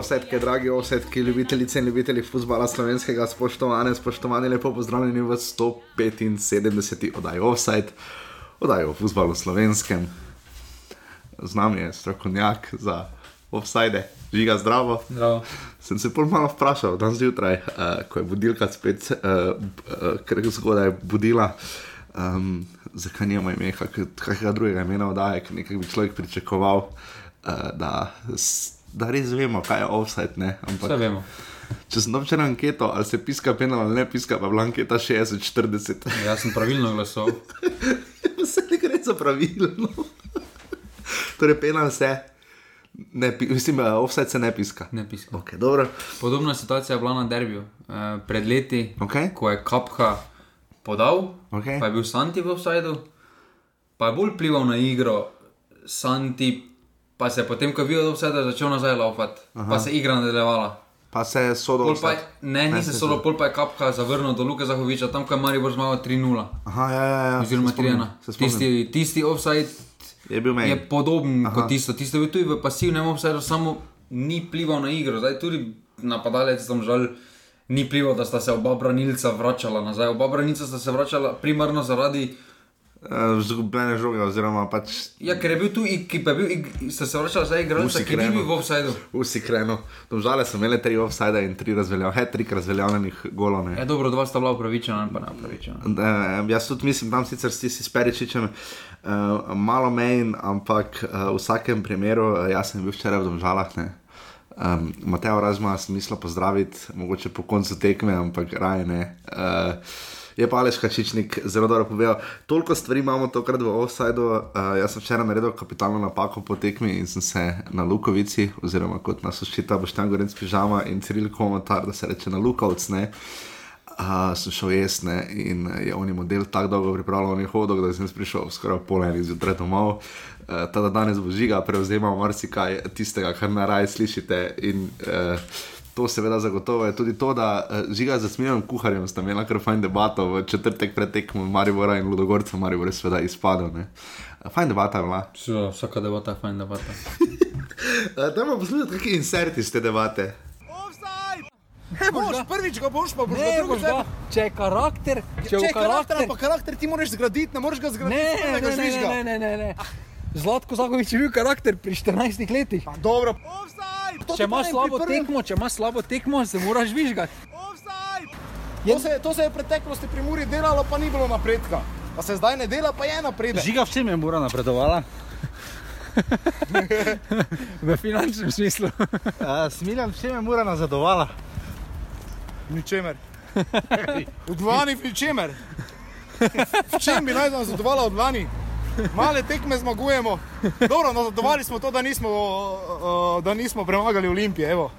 Drage osetke, drage osetke, ljubitelice in ljubitelji futbola slovenskega, spoštovane, spoštovani, lepo pozdravljeni v 175. oddaji Offside, oddaji o futbalu slovenskem. Z nami je strokovnjak za offside, žiga zdravo. Zdravo. Sem se pol malo vprašal, danes zjutraj, uh, ko je budilka spet uh, uh, kar zgodaj budila. Um, zakaj nima ime, kakega drugega imena oddaje, ker nekaj bi človek pričakoval, uh, da, da res vemo, kaj je offside. Ne? Vse vemo. Če sem včeraj anketo, ali se piska penal ali ne piska, pa je bila anketa 60-40. Jaz sem pravilno glasoval. Vse ne gre za pravilno. torej, penal se, ne, mislim, da offside se ne piska. Ne piska. Okay, dobro. Podobna situacija je bila na derbiju. Eh, pred leti, Okay. ko je Kapha podal, Okej. pa je bil Santi v offsajdu, pa je bolj plival na igro, Santi pa se je potem, ko je bil v offsajdu, začel nazaj laufati, pa se je igra nadaljevala. Pa se je sodo. Je, ne, nisem se solo, so- pol pa je Kapha zavrnil do Luka Zahoviča, tam ko je Maribor zmagal 3-0. Aha, ja, ja, ja. Oziroma se spomnim, 3-1. se spomnim. Tisti, tisti offside je bil meni. je podoben Aha. kot tisto. Tisto je bil tudi v pasivnem obsegu, samo ni plival na igro. Zdaj tudi napadalec tam žal ni plival, da sta se oba branilca vračala nazaj. Oba branilca sta se vračala primarno zaradi, Uh, Zgubljene žoge, oziroma pač ja, ker je bil tu, ki pa je bil, se vračala zdaj igralca, Vsi ki ni bil v offsajdu. vsi krenu. Domžale so imele tri offside in tri razveljavljene, trik razveljavljenih golov. ne. Je dobro, dva sta bila upravičena, en pa ne upravičena. Uh, jaz tudi mislim, tam sicer s tistim Peričičem uh, malo menj, ampak uh, v vsakem primeru, jaz sem bil včeraj v Domžalah. Ne. Um, Mateo Razma sem mislil pozdraviti, mogoče po koncu tekme, ampak raje ne. Uh, je pa Aleš Kačičnik zelo dobro povedal. Toliko stvari imamo tokrat v offsajdu. Uh, jaz sem včeraj naredil kapitalno napako po tekmi in sem se na Lukovici, oziroma kot nas oščita Boštjan Gorenc pižama in Ciril Komatar, da se reče na Lukovc. Ne. Uh, sem šel jesti ne, in je on je model tako dolgo pripravljal, on je hodil, da sem prišel skoraj pol enih zjutraj domov. Uh, ta danes bo žiga, prevzema marsikaj tistega, kar na raj slišite. In uh, to seveda zagotovo je tudi to, da uh, žiga z smijem kuharjem sta imela kar fajn debato v četrtek pred tekmo Maribora in Ludogorca, Maribor je seveda izpadel. ne. Uh, Fajn debata je bila. Seveda, Vsaka debata je fajn debata. Uh, Dajmo poslušati, kakšni inserti iz te debate. Ne boš, prvič ga boš, pa boš Ne, ga boš drugič. ga, če je karakter, če, je je karakter, karakter, pa karakter ti moraš zgraditi, ne moreš ga zgraditi, ne, ne, ne, ga ne, ne, ne, ne, ne. Zlatko Zagovič je bil karakter pri 14 letih. Pa dobro. To Če imaš slabo prvem- tekmo, če imaš slabo tekmo, se moraš žvižgati. To se, to se je v preteklosti pri Muri delalo, pa ni bilo napredka. Pa se zdaj ne dela, pa je napredek. Žiga v čem je mora napredovala? v finančnem smislu. Smiljan, če me mora nazadovala. Ničemer. V dvani v ničemer. V čem bi naj nazadovala od dvani? Male tekme zmagujemo. Dobro, nazadovali smo to, da nismo, uh, da nismo premagali Olimpije. Evo.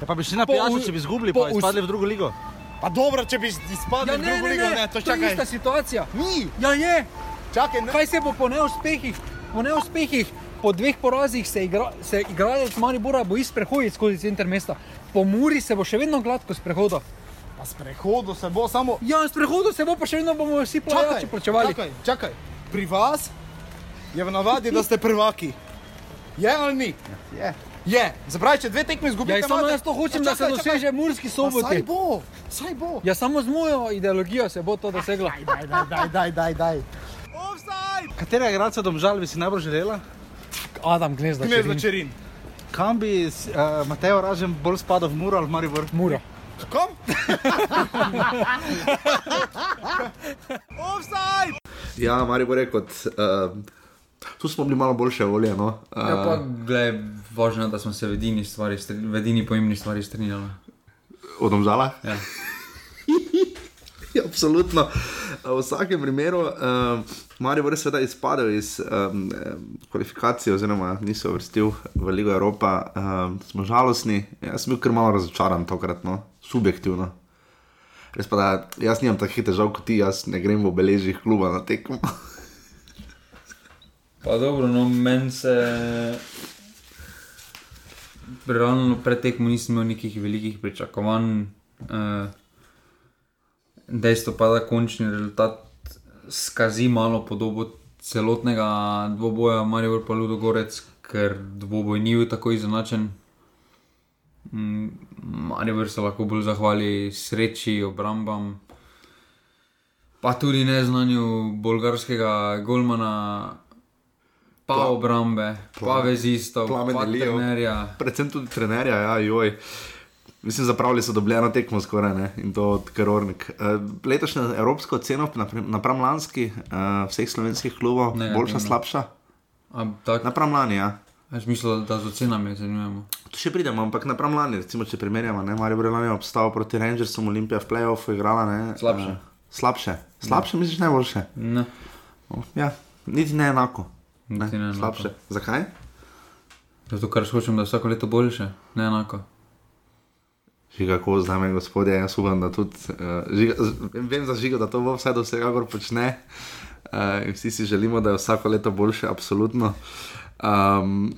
Ja, pa bi šli na pijačo, če bi izgubili, pa izpadli v drugo ligo. Pa dobro, če bi izpadli Ja, v ne, drugo ne, ligo, ne, ne, to to je čakaj. ista situacija. Ni, Ja, je. čakaj, ne. Kaj se bo po neuspehih, po neuspehih, po dveh porazih se, igra, se igralec Maribora boji sprehoditi skozi center mesta. Po Muri se bo še vedno gladko sprehodil. Pa sprehodu se bo samo. Ja, sprehodil se bo pa še vedno bomo vsi plačali. plačevali. čakaj, čakaj. Pri vas je v navadi, da ste prvaki. Je ali ni? Je. Je. Zapravi, če dve tekme izgubite, Ja, samo imate- jaz to hočem, Pa da se čakaj, čakaj. doseže Murski Pa Saj bo, saj bo. Ja, samo z mojo ideologijo se bo to doseglo. Daj, daj, daj, daj, daj, daj. Katerega igralca domžal bi si najbolj želela? Adam Gnezda. Ne Čerin. začerin. Kam bi uh, Mateo Ražen bolj spadal v Muro ali v Maribor? Mura. Kom? Ja, Maribor je kot. Uh, tu smo bili malo boljše volje. No? Uh, Ja, pa, gled, važno je, da smo se v edini stvari, v edini pomembni stvari strinjali. Od Domžala? Ja. Ja, absolutno. V vsakem primeru, um, Marijo je seveda izpadel iz um, kvalifikacije, oziroma ni se uvrstil v Ligo Evropa. Um, smo žalostni, jaz sem bil kar malo razočaran tokrat, no, subjektivno. Res pa, da jaz nimam takih težav kot ti, jaz ne grem v obeležjih kluba na tekmo. Pa dobro, no meni se. Realno pred tekmo nisem imel nekih velikih pričakovanj. Uh, dejstvo pa, da končni rezultat skazi malo podobo celotnega dvoboja, Marijo pa Ludogorec, ker dvoboj ni bil tako izenačen. Mm, Maribor se lahko bolj zahvali sreči, obrambam, pa tudi neznanju bolgarskega golmana, pa Pla- obrambe, pa Pla- vezistov, pa trenerja. Predvsem tudi trenerja, ja, joj. Mislim, zapravili so dobljeno tekmo skoraj ne? in to od Kerornik. Uh, letošnja evropska ocena napram, lanski uh, vseh slovenskih klubov, Negativna. boljša, slabša? A, tak, Napram lani, ja. Jaz mislim, da z ocenami ocenjujemo. Tu še pridemo, ampak napram lani, recimo, če primerjamo, ne, Marijo Brelani je obstal proti Rangersom, Olimpija v playoffu igrala, ne. Slabše. Uh, slabše. Slabše, misliš najboljše? Ne. Oh, ja, niti ne enako. Ne, Niti ne enako. Slabše. Zakaj? Zato, ker hočem, da je vsako leto boljše, ne enako. Žiga, ko zname, gospodje, jaz upam, da tudi, uh, žiga, z- vem za žigo, da to bo vse do vsekakor počne. Uh, vsi si želimo, da je vsako leto boljše, absolutno. Um,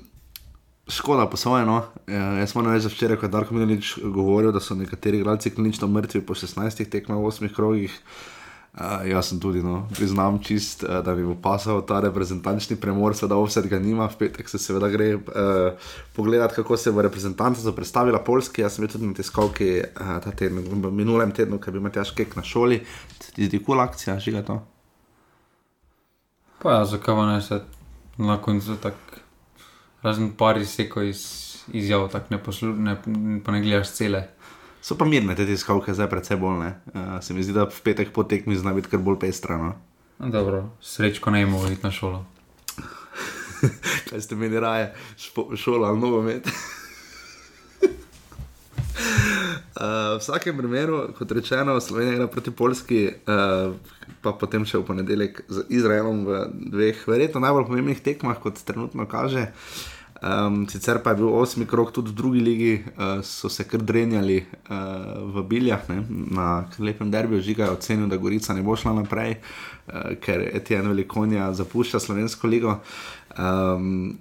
škoda, posojeno. Uh, jaz moram reči, da včeraj, ko je Darko Milanič govoril, da so nekateri igralci klinično mrtvi po 16 tekmah v 8 krogih. Uh, jaz sem tudi, no, priznam čist, uh, da mi bo pasal ta reprezentančni premor, seveda offset ga nima, v petek se seveda gre uh, pogledati, kako se bo reprezentanca predstavila Polski. Jaz sem bil tudi na tiskovki uh, teden, minulem tednu, ki je bil Matjaš Kek na šoli. Se ti kul akcija, žiga to? Pa ja, zakaj pa ne se na koncu tako razen par izsekov iz izjav, tako ne, poslu, ne, ne gledaš cele. So pa mirne te tiskovke, zdaj predvsej bolne. Uh, se mi zdi, da v petek po tekmi zna biti kar bolj pestrano. No, dobro, srečko ne imamo iti na šolo. Kaj ste meni raje, špo, šola ali nogomet? Uh, v vsakem primeru, kot rečeno, Slovenija igra proti Polski, uh, pa potem še v ponedeljek z Izraelom v dveh, verjetno najbolj pomembnih tekmah, kot trenutno kaže. Um, sicer pa je bil osmi krok tudi v drugi ligi, uh, so se kar drenjali uh, v Biljah, ne, na lepem derbiju, žiga je ocenil, da Gorica ne bo šla naprej, uh, ker Etienne Velikonja zapušča slovensko ligo. Um,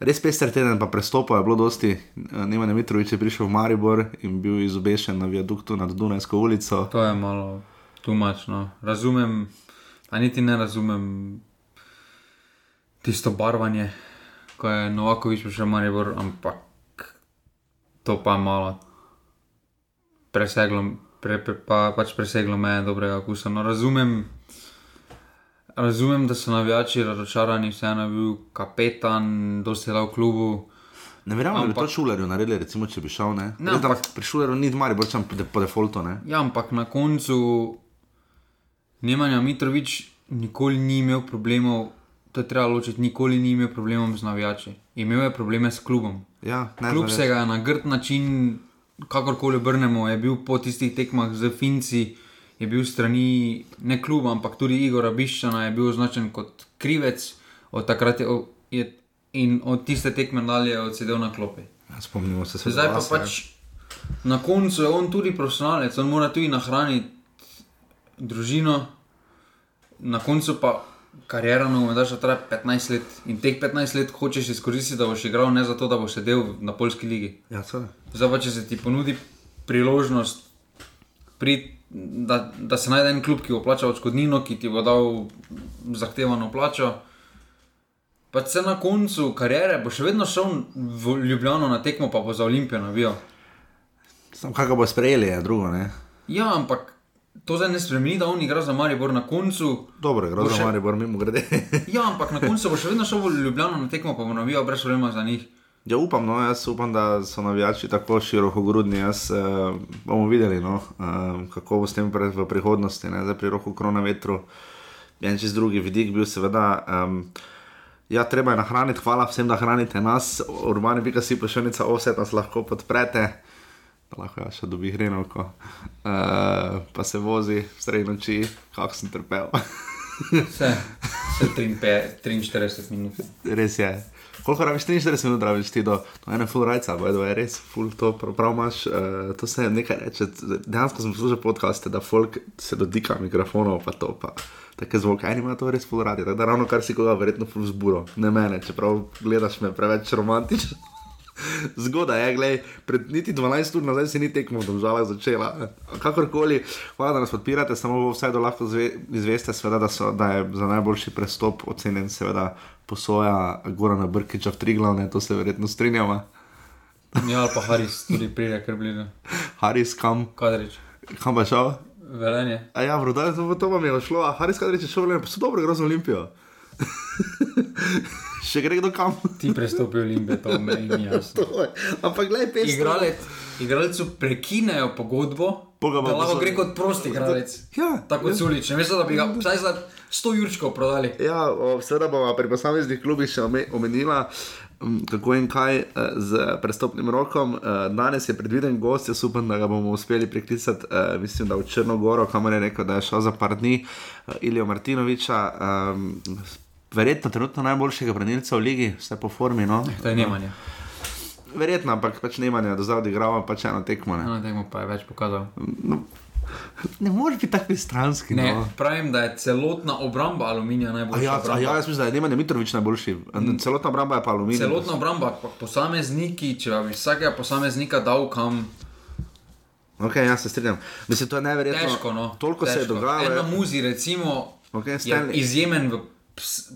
res pester teden, pa prestopov je bilo dosti. Neman Mitrovič je prišel v Maribor in bil izobešen na viaduktu nad Dunajsko ulico. To je malo tumačno. Razumem, a niti ne razumem tisto barvanje, ko je Novakovič prišel v Maribor, ampak to pa je malo preseglo, pre, pre, pa, pač preseglo meje dobrega okusa. No, razumem, razumem, da so navijači razočarani, vseeno je bil kapetan, dosti dal klubu. Ne verjamem, da bi Ampak- to šulerju naredili, recimo, če bi šel. Ne, Ne, Res, ampak- Pri šulerju ni Maribor, sem po, de- po defaultu. Ne. Ja, ampak na koncu Nemanja Mitrovič nikoli ni imel problemov, to je treba ločiti, nikoli ni imel problemov z navijači. Imel je probleme s klubom. Ja, ne, Klub se ga je na grd način, kakorkoli obrnemo, je bil po tistih tekmah z Finci, je bil strani ne kluba, ampak tudi Igora Biščana, je bil označen kot krivec, od takrat je, je in od tiste tekme dalje je odsedel na klopi. Ja, spomnimo se, se Zdaj pa pač na koncu je on tudi profesionalec, on mora tudi nahraniti družino, na koncu pa karijera nogometaša traja 15 let in teh 15 let hočeš izkoristiti, da boš igral ne zato, da boš sedel na polski ligi. Ja, seveda. Zdaj pa če se ti ponudi priložnost, pri, da, da se najde en klub, ki bo plačal odškodnino, ki ti bo dal zahtevano plačo. Pa se na koncu karijere bo še vedno šel v Ljubljano na tekmo, pa bo za Olimpijo navijal. Sam kaj bo sprejeli, je drugo. Ne? Ja, ampak to zdaj ne spremeni, da on igra za Maribor na koncu. Dobro, gre Bo za še- Maribor, mimo grede. Ja, ampak na koncu bo še vedno šel v Ljubljano na tekmo, pa bo navijal brez problema za njih. Ja, upam, no, jaz upam, da so navijači tako širokogrudni. Jaz uh, bomo videli, no, uh, kako bo s tem pre, v prihodnosti. Ne? Zdaj pri rohu krona vetru je en čez drugi vidik bil, seveda. Um, ja, treba je nahraniti, hvala vsem, da hranite nas. Urbani pika si pošiljnica, vse nas lahko podprete. Da lahko ja še dobi hrenovko, uh, pa se vozi v sredi noči, kako sem trpel. Vse, vse 43 43 minut. res je. Koliko rabiš 43 minut, rabiš ti do, do ene full rajca, bojo je res full to, prav, imaš, uh, to se nekaj reče. Dejansko sem poslušal podcaste, da folk se dotika mikrofonov, pa to pa. Take zvoke, eni imajo to res full radi, tako da ravno kar si koga verjetno full zburo, ne mene, čeprav gledaš me preveč romantično. Zgodaj je, glej, pred niti 12 ur nazaj se ni tekmo v državah začela. Kakorkoli, hvala, da nas podpirate, samo v vsaj do lahko zve, izveste, seveda, da, so, da je za najboljši prestop ocenjen, seveda, posoja Gorana Brkiča v tri glavne, to se verjetno strinjamo. Ja, ali pa Haris, tudi pride, ker blizu. Haris kam, Kadrič, kam pa šel? velenje. A ja, vrdo, to, to vam je šlo, a Haris Kadrič je šel, pa so dobro igro za Olimpijo. Še gre kdo kam. Ti prestopi Olimpije, to meni ni jasno. Ampak gledaj, pes. Igralec, igralcu prekinejo pogodbo, Pol ga pa da lahko gre kot prosti igralec. Ja, Tako kot Sulič, ne veš, da bi ga vsaj za 100 jurčkov prodali. Ja, seveda bomo pri posameznih klubih še ome- omenila, kako in kaj eh, z prestopnim rokom. Eh, Danes je predviden gost, jaz upam, da ga bomo uspeli priklicati, eh, mislim, da v Črnogoro, kamor je rekel, da je šel za par dni, Ilijo Martinoviča. Verjetno trenutno najboljšega branilca v ligi, vse po formi. No? To je Nemanja. Verjetno, ampak pač Nemanja do zdaj odigrava pač eno tekmo. Ne, Na tem pa je več pokazal. Ne moreš biti tako stranski. Ne, No. pravim, da je celotna obramba aluminija A najboljša. ja, a obramba. ja, jaz mislim, da je Nemanja Mitrovič najboljši. Celotna obramba je pa aluminij. Celotna obramba, pa posamezniki, če bi vsakega posameznika dal kam, Ok, ja se strinjam. Mislim, to je neverjetno. težko. No, Toliko težko. se je dogajalo. En na ja. muzi, recimo, Ok, je Stanley. izjemen v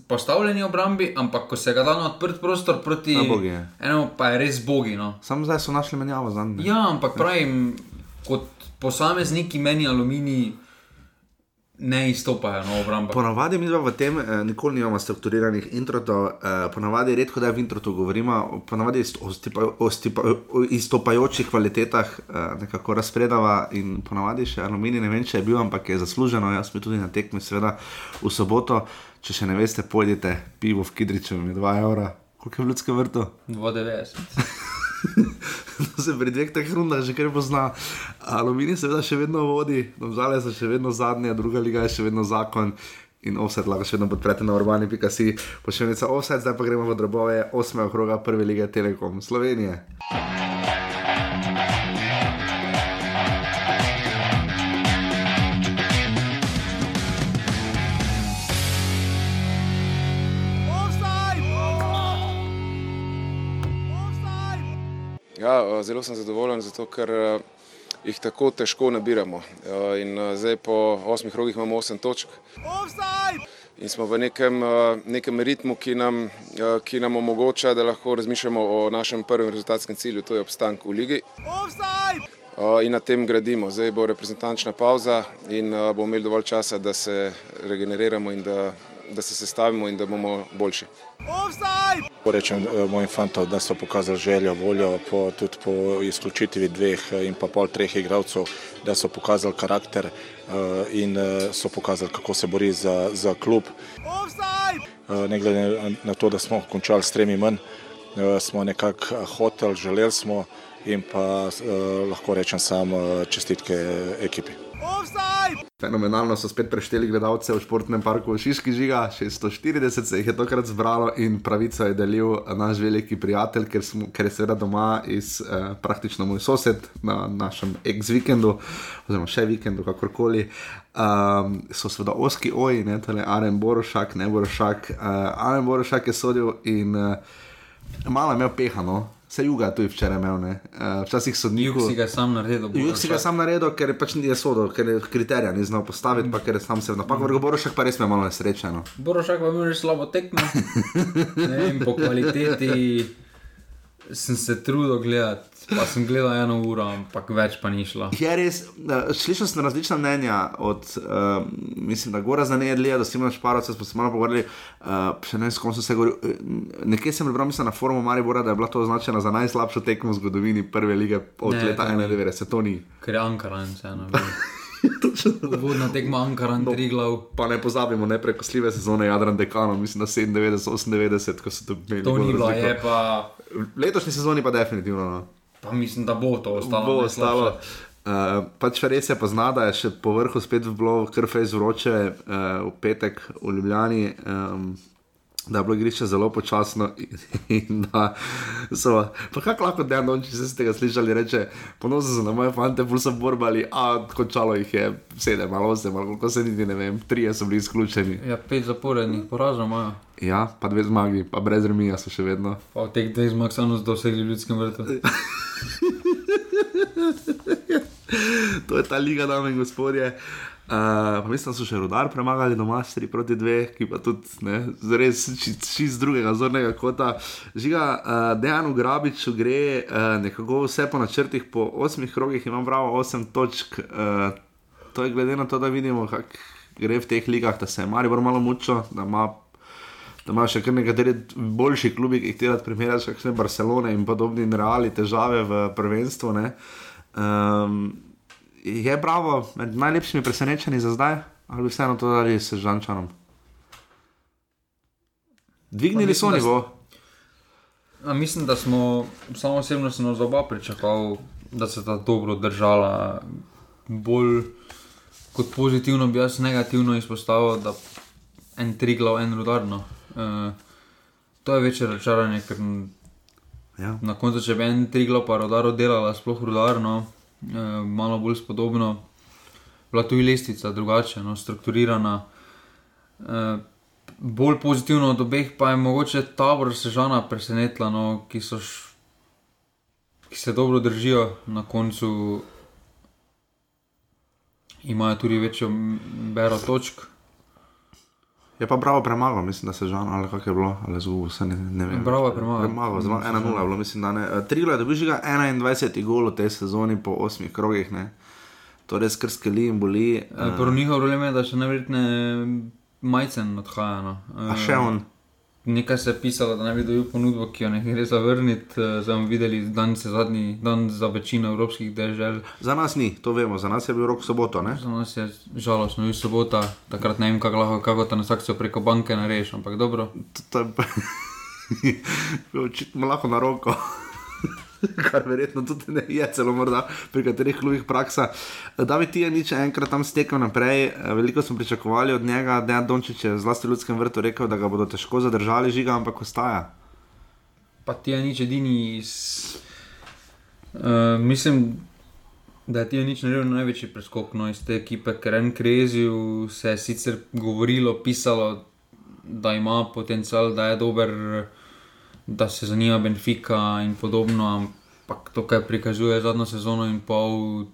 postavljeni obrambi, ampak ko se ga da na odprt prostor proti je. enemu, pa je res bogi. No. Samo zdaj so našli menjavo za njim. Ja, ampak pravim, kot posamezniki meni aluminij ne izstopajo na obrambo. Ponavadi mi v tem eh, nikoli nimamo strukturiranih introtov, eh, ponavadi redko da v introtu govorimo, ponavadi o, stipa, o, stipa, o izstopajočih kvalitetah eh, nekako razpredava in ponavadi še aluminij, ne vem, če je bil, ampak je zasluženo, jaz sem bil tudi na tekmi, seveda v soboto, če še ne veste, pojdite pivo v Kidriču, mi 2 evra. Koliko je v ljudskem vrtu? 92. To se pri dveh teh rundah že kar pozna. Aluminij seveda še vedno vodi, domžale so še vedno zadnje, druga liga je še vedno zakon. In offset lahko še vedno podprete na urbani.si, pošiljnica offset, zdaj pa gremo v drobove 8. kroga prve lige Telekom Slovenije. Zelo sem zadovoljen, zato ker eh, jih tako težko nabiramo. Eh, In eh, zdaj po osmih rogih imamo osem točk. In smo v nekem, nekem ritmu, ki nam, ki nam omogoča, da lahko razmišljamo o našem prvem rezultatskem cilju, to je obstanek v ligi. Eh, In na tem gradimo. Zdaj bo reprezentančna pauza in bomo imeli dovolj časa, da se regeneriramo in da, da se sestavimo in da bomo boljši. Rečem eh, mojim fantom, da so pokazali željo, voljo, po, tudi po izključitvi dveh eh, in pa pol treh igralcev, da so pokazali karakter eh, in so pokazali, kako se bori za, za klub. Ne glede na to, da smo končali s tremi manj, eh, smo nekako hoteli, želeli smo in pa lahko rečem sam eh, čestitke ekipi. Fenomenalno so spet prešteli gledalce v športnem parku Šiški žiga, 640 se jih je tokrat zbralo in pravico je delil naš veliki prijatelj, ker, smo, ker je seveda doma iz eh, praktično moj sosed na našem ex-vikendu, oziroma še vikendu, kakorkoli. Um, so seveda oski oji, ne tole Aren Borošak, ne Borošak. Uh, Aren Borošak je sodil in uh, malo imel pehano. Se juga je tudi včeraj imel, ne. Uh, včasih so Juk njihov. si ga sam naredil. Juk si ga sam naredil, ker je pač ni sodel, ker je kriterija ni znal postaviti, pa ker je sam se napak. Vrgo Borošek pa res me malo nesrečen. Borošak pa je imel že slabo tekmo. Ne vem, po kvaliteti sem se trudil gledati, pa sem gledal eno uro, ampak več pa ni šlo. Je res, slišal sem različna mnenja od, uh, mislim, da Gora za nejedlija, da Simon Šparovca smo se malo pogovarjali, uh, še ne vem, s kom so se govorili. Uh, nekje sem prebral, mislim, na forumu Maribora, da je bila to označena za najslabšo tekmo v zgodovini prve lige od Ne, leta to ni. 91, se to ni. Ker je Ankaran, vseeno. Uvodna tekma Ankaran, tri glav. Pa ne pozabimo, ne prekosljive sezone Jadran Dekano, mislim, da 97, 98, ko so tu imeli. To ni bilo, razliko. je pa. Letošnji sezoni pa definitivno. No. Pa mislim, da bo to ostalo. bo ostalo. Uh, pač res je pozna, da je še po vrhu spet bilo krfej vroče uh, v petek v Ljubljani, um, da je bilo igrišče zelo počasno in, in da so. Pa kako lahko dan noč, če ste ga slišali, reče, ponosen sem na moje fante, bolj so borbali, a končalo jih je sedem ali osem, ali koliko se niti ne vem, trije so bili izključeni. Ja, pet zaporednih porazov imajo. Ja, pa dve zmagi, pa brez remija so še vedno. Pa v teh dveh zmag nas dosegli v ljudskem vrtu. to je ta liga, dame in gospodje. Uh, mislim, da so še rodar premagali doma 3 proti 2, ki pa tudi ne, res čist drugega zornega kota. Žiga, uh, Dejan Ugrabič gre uh, nekako vse po načrtih, po 8 krogih imam bravo 8 točk. Uh, to je glede na to, da vidimo, kako gre v teh ligah, da se je Maribor malo mučil, da ima. Da imaš še kar nekateri boljši klubi, ki jih ti rad primerjaš, kot so Barcelona in podobni reali težave v prvenstvu. Um, je bravo, med najlepšimi presenečenji za zdaj, ali vseeno to ali s Žančanom? Dvignili so nivo. A mislim, da smo samo osebno se nas oba pričakovali, da se ta dobro držala. Bolj kot pozitivno bi jaz negativno izpostavil, da en tri glav, en rudarno. Uh, to je večje razočaranje, ker Ja. na koncu, če bi en tri glav pa rodaro delala, sploh rudarno, malo bolj spodobno, bila tu je lestvica drugače, no, strukturirana. Uh, bolj pozitivno od obeh pa je mogoče tabor Sežana presenetila, no, ki, ki se dobro držijo na koncu. Imajo tudi večjo bero točk. Je pa bravo premagal, mislim, da se žal ali kako je bilo, ali zgubo, se ne, ne vem. Bravo je premagal. Premagal, zelo 1-0 je bilo, mislim, da ne. Eh, Trilo je dobil že ga 21 gol v tej sezoni po 8 krogih, ne. To res krskeli in boli. Uh, Prvo njihov problem je, da še neverjetne majcen odhaja. No. A še on. Nekaj se je pisalo, da naj bi dobil ponudbo, ki jo ne gre zavrniti. Uh, Zdaj bomo videli, dan se zadnji dan za večino evropskih držav. Za nas ni, to vemo, za nas je bil rok soboto, ne? Za nas je žalostno, je sobota, takrat ne vem, kako lahko kako transakcijo preko banke narediš, ampak dobro. To, je pa očitno lahko na roko. Kar verjetno tudi ne je, celo morda pri katerih klubih praksa. Da bi ti je nič enkrat tam stekel naprej, veliko smo pričakovali od njega, da je Dončić je zlasti v ljudskem vrtu rekel, da ga bodo težko zadržali, žiga, ampak ostaja. Pa ti je nič edini iz. Uh, mislim, da ti je nič naredil največji preskok no, iz te ekipe, ker en krezil se je sicer govorilo, pisalo, da ima potencial, da je dober, da se zanima Benfica in podobno, ampak to, kar prikazuje zadnjo sezono in pol.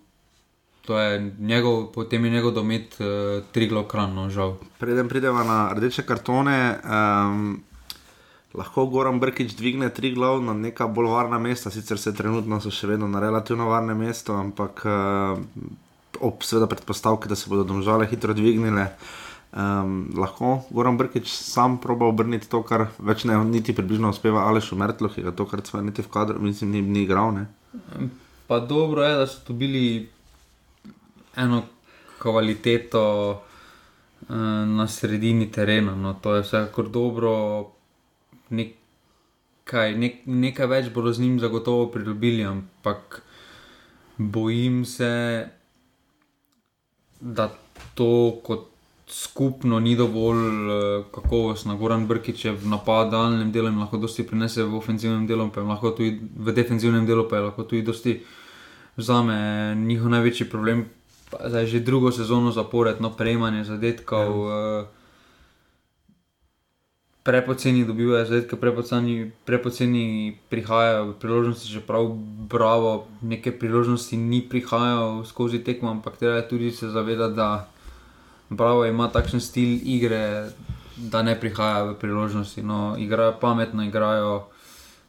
To je njegov, potem je njegov domet uh, tri glokranno, žal. Preden pridemo na rdeče kartone, um, lahko Goran Brkič dvigne tri glav na neka bolj varna mesta, sicer se trenutno so še vedno na relativno varnem mestu, ampak uh, ob seveda predpostavki, da se bodo domžale hitro dvignile. Um, lahko Goran Brkič sam proba obrniti to, kar več ne niti približno uspeva Alešu Mertlu, ki ga tokrat svoje niti v kadru, mislim, ni, ni igral. Ne? Pa dobro je, da so dobili eno kvaliteto uh, na sredini terena. No, to je vsekakor dobro, nekaj, nek, nekaj več bodo z njim zagotovo pridobili, ampak bojim se, da to kot skupno ni dovolj uh, kakovostno. Goran Brkič je v napadalnem delu in lahko dosti prinese v ofenzivnem delu, pa je lahko tudi v defenzivnem delu, pa je lahko tudi dosti vzame njihov največji problem. Zdaj že drugo sezono zapored, no, prejemanje zadetkov. Ja. Prepoceni dobivajo zadetke, prepoceni, prepoceni prihajajo priložnosti, čeprav bravo, neke priložnosti ni prihajal skozi tekmo, ampak treba je tudi se zavedati, da bravo ima takšen stil igre, da ne prihaja v priložnosti. No, igrajo pametno, igrajo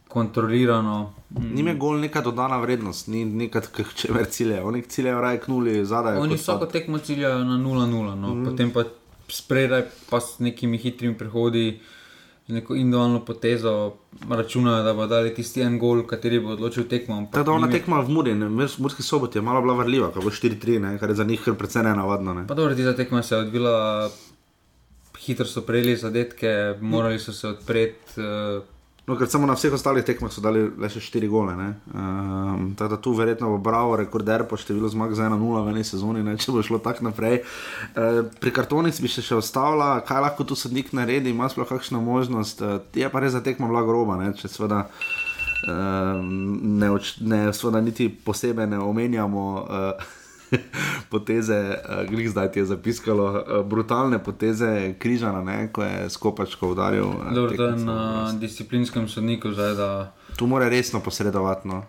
kontrolirano. Njim je gol neka dodana vrednost, ni nekaj, če ver cilje. Oni ciljejo raje knuli zadaj. Oni vsako pa- tekmo ciljajo na 0-0, no. mm. potem pa spredaj, pa s nekimi hitrimi prehodi, z neko individualno potezo, računajo, da bo dali tisti en gol, kateri bo odločil tekmo. Ta dolna njim je- tekma v Muri, ne, v Murski soboti je malo bila vrljiva, kako 4-3, ne, kar je za njih precej nenavadno. Ne. Pa dobro, tista tekma se je odvila, hitro so prejeli zadetke, morali so se odpreti. Uh, No, ker samo na vseh ostalih tekmah so dali le še 4 gole. Um, tako da tu verjetno bo Bravo rekorder po številu zmag za 1-0 v eni sezoni, ne, če bo šlo tako naprej. Uh, pri kartonih bi se še ostala, kaj lahko tu sodnik naredi, ima sploh kakšno možnost. Uh, je pa res za tekmo bila groba, ne, če seveda. Uh, ne, ne, seveda niti posebej ne omenjamo uh, poteze, uh, glih zdaj ti je zapiskalo, uh, brutalne poteze križana, ne, ko je skopačko udaril. uh, dobro, je v na disciplinskem sodniku zdaj, da Tu mora resno posredovati. No.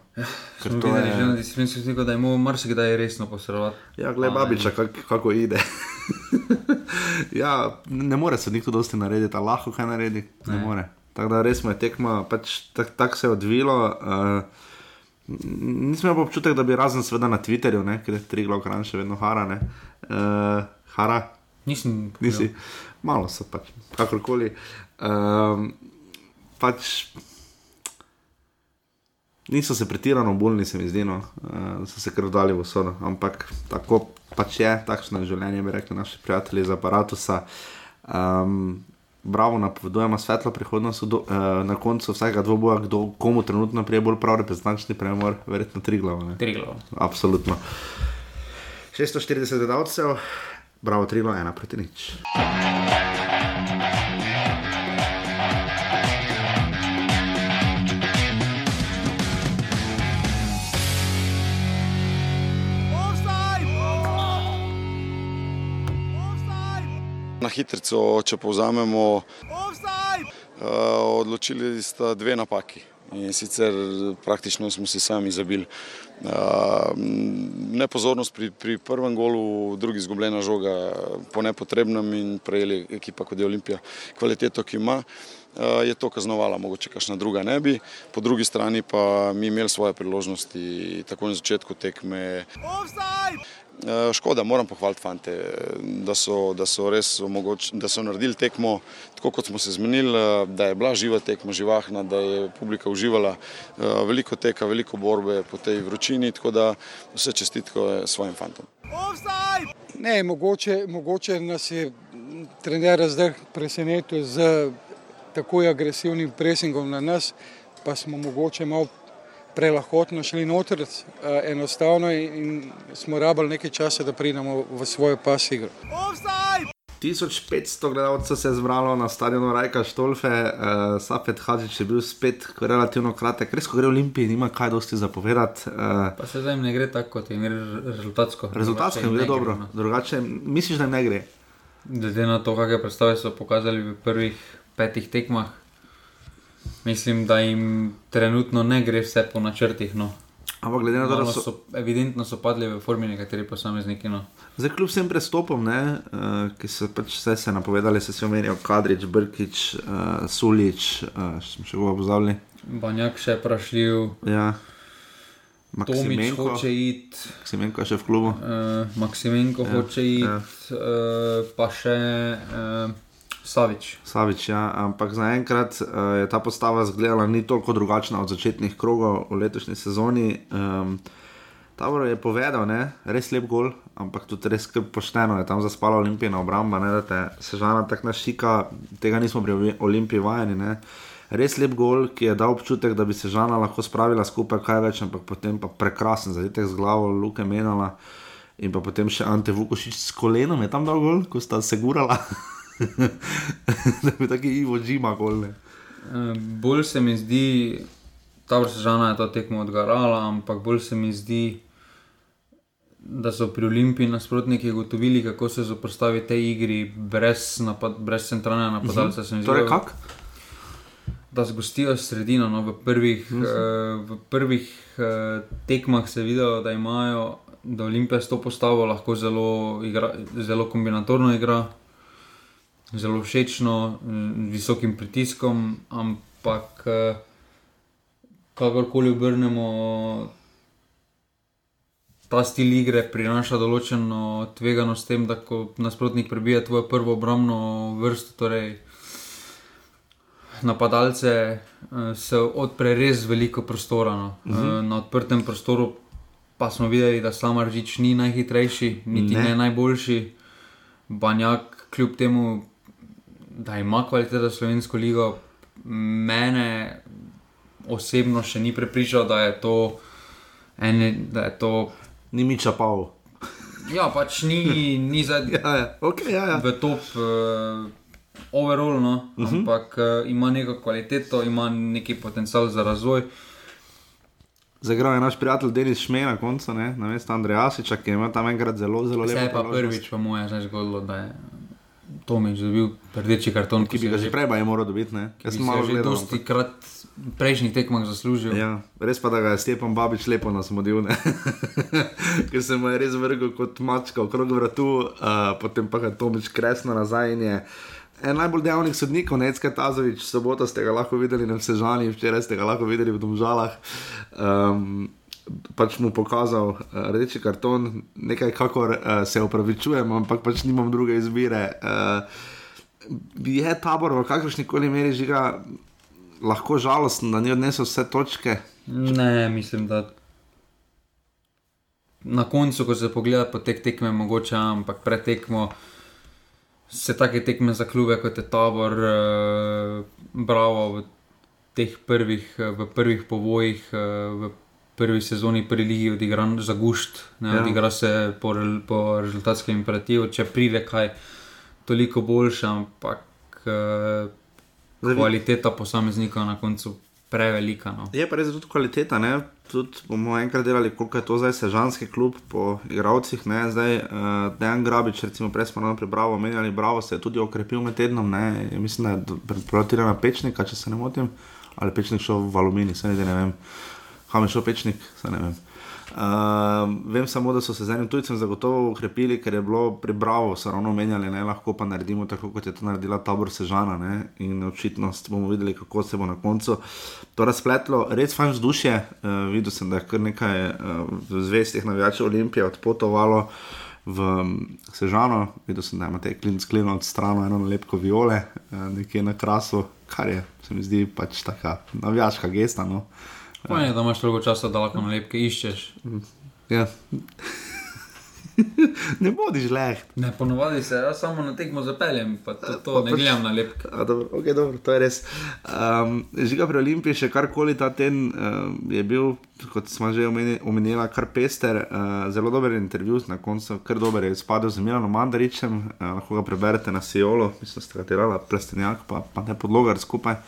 Ker smo to videli je- že na disciplinskem sodniku, da je moral marsikdaj resno posredovati. Ja, gledaj, babiča, kak, kako ide. ja, ne more se nikdo dosti narediti, a lahko kaj naredi. Ne, ne. more. Tako da res me tekma, pač tako tak se je odvilo. Uh, nisem imel občutek, da bi razen seveda na Twitterju, ne, ker je tri glavkran še vedno hara. Uh, hara. Nisem. Nisi. Malo so pač, kakorkoli. Um, pač, niso se pretirano bolni, se mi zdi, no. uh, so se kar dali v sodo. Ampak tako pač je, takšno je življenje, bi rekli naši prijatelji iz aparata. Um, bravo, napovedujemo svetlo prihodnost do, uh, na koncu vsakega dvoboja, kdo komu trenutno prije bolj prav reprezentančni premor, verjetno tri glave. Tri glave. Absolutno. 640 gledalcev, bravo, tri glave, ena proti nič. Na hitro, če povzamemo, uh, odločili sta dve napaki. In sicer praktično smo si sami zabili. Uh, nepozornost pri, pri prvem golu, drugi izgubljena žoga po nepotrebnem in prejeli ekipa kot je Olimpija kvaliteto, ki ima. Uh, je to kaznovala, mogoče kakšna druga ne bi. Po drugi strani pa mi imeli svoje priložnosti, tako na začetku tekme. Offside! Eh, škoda, moram pohvaliti fante, da so, da so res omogoč, da so naredili tekmo tako, kot smo se zmenili, eh, da je bila živa tekma, živahna, da je publika uživala eh, veliko teka, veliko borbe po tej vročini, tako da vse čestitko svojim fantom. Ne, mogoče, mogoče nas je trener zdaj presenetil z tako agresivnim presingom na nas, pa smo mogoče malo prelahotno šli noter, eh, enostavno in smo rabili nekaj časa, da pridemo v svojo pas igro. 1500 gledalcev se je zbralo na stadionu Rajka Štolfe, uh, Safet Hadžič je bil spet relativno kratek, res ko gre v Olimpiji, nima kaj dosti zapovedati. Uh, pa se zdaj ne gre tako, kot je rezultatsko. Rezultatsko je bilo dobro, no. drugače misliš, da ne gre. Glede na to, kakšne predstave so pokazali v prvih petih tekmah, Mislim, da jim trenutno ne gre vse po načrtih. No. Ampak glede na to, da so, so evidentno so padli v formi nekateri posamezniki. No. Zdaj, kljub vsem prestopom, ne, uh, ki so pač vse se napovedali, se je omenil Kadrič, Brkič, uh, Sulič, uh, še smo še govorili o Zavli. Banjak še prašljiv. Ja. Maksimenko hoče iti. Maksimenko je še v klubu. Uh, Maksimenko ja, hoče iti, ja. uh, pa še. Uh, Savič. Savič, ja. Ampak zaenkrat uh, je ta postava izgledala ni toliko drugačna od začetnih krogov v letošnji sezoni. Um, Tavor je povedal, ne, res lep gol, ampak tudi res pošteno je tam zaspala olimpijska obramba, ne, da te sežana tako našika, tega nismo pri olimpiji vajeni. Ne. Res lep gol, ki je dal občutek, da bi se žana lahko spravila skupaj kaj več, ampak potem pa prekrasen zadetek z glavo, luke menjala in pa potem še Ante Vukošič s kolenom je tam dal gol, ko sta se gurala. da bi tako Ivo Džima kolne. Eh, bolj se mi zdi, ta vrsta je to tekmo odgarala, ampak bolj se mi zdi, da so pri Olimpiji nasprotniki ugotovili, kako se zoprstavi tej igri brez, napad, brez centralnega napadalca. Uh -huh. Torej, kako? Da zgostijo sredino. No, v prvih, uh -huh. uh, v prvih uh, tekmah se je videlo, da imajo, da Olimpija s to postavo lahko zelo, igra, zelo kombinatorno igra zelo všečno, z visokim pritiskom, ampak eh, kakorkoli obrnemo, ta stil igre prinaša določeno tvegano s tem, da ko nasprotnik prebija tvojo prvo obrambno vrsto, torej napadalce, eh, se odpre res veliko prostora. No. Uh mhm. -huh. Na odprtem prostoru pa smo videli, da samo Ržič ni najhitrejši, niti ne, ne najboljši. Banjak, kljub temu, da ima kvalitete za slovensko ligo, mene osebno še ni prepričal, da je to. Ene, da je to ni mi čapal. Ja, pač ni, ni za ja, ja. Okay, ja, ja. v top, uh, overall, no. uh mhm. -huh. ampak uh, ima neko kvaliteto, ima neki potencial za razvoj. Zagral je naš prijatelj Denis Šmej na koncu, na mestu Andreja Asiča, ki ima tam enkrat zelo, zelo lepo. To je pa prvič, po mojem, zgodilo, da je Tomič dobil rdeči karton. Ki bi ga že prej moral dobiti. Jaz sem malo že dosti krat prejšnjih tekmah zaslužil. Ja, res pa da ga je Stepan Babič lepo nasmodil, ne? ker se mu je res vrgel kot mačka okrog vratu, uh, potem pa ga Tomič kresno nazaj in je. En najbolj dejavnih sodnikov, Necka Tazovič, soboto ste ga lahko videli na Vsežani, včeraj ste ga lahko videli v Domžalah. Um, pač mu pokazal uh, rdeči karton, nekaj, kakor uh, se upravičujem, ampak pač nimam druge izbire. Uh, je tabor v kakršni koli meri žiga lahko žalosten, da ni odnesel vse točke? Ne, mislim, da na koncu, ko se pogleda po teh tekmeh, mogoče, ampak pred tekmo se take tekme za klube, kot je tabor, uh, bravo v teh prvih, v prvih povojih, uh, v prvi sezoni pri Ligi odigran za gušt, ne, ja. odigra se po, po rezultatskem imperativu, če pride kaj toliko boljše, ampak uh, kvaliteta posameznika na koncu. Prevelika. No. Je pa res tudi kvaliteta. Ne? Tudi bomo enkrat delali, koliko je to zdaj sežanski klub po igravcih. Ne? Zdaj, uh, Dejan Grabič, recimo, prej smo nam prebrali, omenjali, Bravo se je tudi okrepil med tednom. Ne? Mislim, da je pripravljen na pečnika, če se ne motim, ali pečnik šel v alumini, se ne vem, kam je šel pečnik, se ne vem. Uh, vem samo, da so se z enim tujcem zagotovo ukrepili, ker je bilo pri Bravo, so ravno menjali, ne lahko pa naredimo tako, kot je to naredila tabor Sežana. Ne? In očitno bomo videli, kako se bo na koncu to razpletlo. Res fajn vzdušje, uh, videl sem, da je kar nekaj uh, zvestih navijačev Olimpije odpotovalo. V Sežano, videl sem, da imate klin skleno od strani, eno lepko viole, nekje na krasu, kar je, se mi zdi, pač taka navijaška gesta. No. Pa je, da imaš toliko časa, da lahko nalepke iščeš. Ja. ne bodiš leh. Ne, ponovadi se, jaz samo na tekmo zapeljem, pa to, to pa, ne pač- gledam na lepke. Dobro, okay, dobro, to je res. Um, Žiga pri Olimpiji, še karkoli ta ten um, je bil, kot smo že omenili, kar pester, uh, zelo dober intervju na koncu, kar dober je spadal z Milanom Mandaričem, uh, lahko ga preberete na Sijolo, mislim, da ste ga tirali, plestenjak, pa, pa ne podlogar skupaj.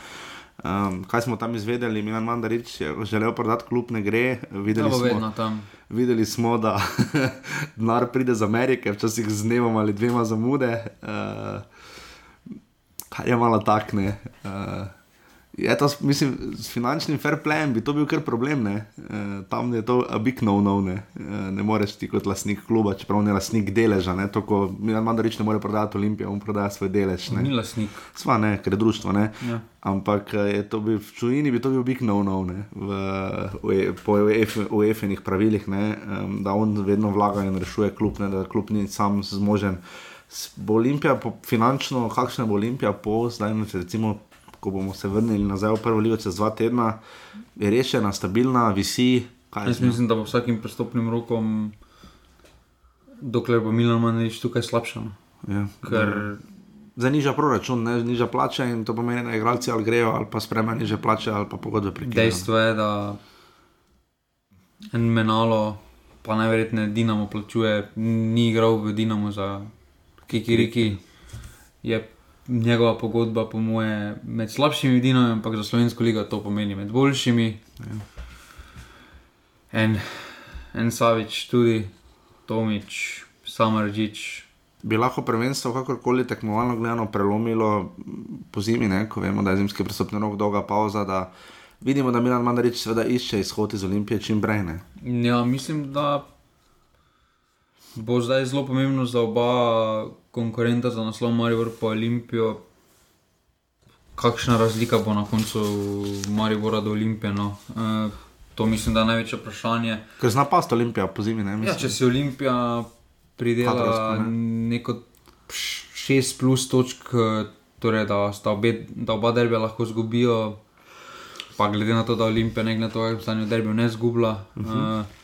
Um, kaj smo tam izvedeli, Milan Mandarič je želel prodati klub, ne gre. Videli, smo, videli smo, da denar pride z Amerike, včasih z dnevom ali dvema zamude, uh, kar je malo takne. Uh, Je to, mislim, s finančnim fair playem bi to bil kar problem. E, tam je to big no-no. Ne. E, ne moreš ti kot lastnik kluba, čeprav ne lastnik deleža. Ne. To, ko Milan Mandarič ne more prodati Olimpije, on prodaja svoj delež. Ne. Ni lastnik. Sva ne, ker je društvo. Ja. Ampak je to bil v čujini, bi to bil big no-no po UEFA-nih pravilih, ne, da on vedno vlaga in rešuje klub, ne, da klub ni sam zmožen. Bo Olimpija po, finančno, kakšna bo Olimpija po zdaj, recimo ko bomo se vrnili nazaj v prvo ligo čez dva tedna, je rešena, stabilna, visi. Jaz mislim, da bo vsakim pristopnim rokom, dokler bo Milan Manjš tukaj slabšan. Ja, Ker... Za nižja proračun, ne nižja plača in to pomeni, da igralci ali grejo ali pa spremenijo nižje plače ali pa pogodbe prekinjajo. Dejstvo je, da en menalo, pa najverjetneje Dinamo plačuje, ni igral v Dinamo za Kikiriki. Je njegova pogodba, po moje, med slabšimi vidinami, ampak za slovensko ligo to pomeni med boljšimi. En, en Savič, tudi Tomič, Samaržič. Bi lahko prvenstvo, kakorkoli tekmovalno gledano, prelomilo po zimi, ne? ko vemo, da je zimski pristopni rok dolga pauza. Vidimo, da Milan Mandarič seveda išče izhod iz Olimpije čim prej. Ja, mislim, da bo zdaj zelo pomembno za oba konkurenta za naslov Maribor po Olimpijo. Kakšna razlika bo na koncu Maribora do Olimpije? No? E, to mislim, da je največje vprašanje. Ker zna pa sta Olimpija po zimi. Ne, ja, če si Olimpija pridela ne? neko 6 plus točk, torej da, obe, da oba derbija lahko zgubijo, pa glede na to, da Olimpija nekaj na to, kar stanje derbijo ne zgubila. Uh -huh. e,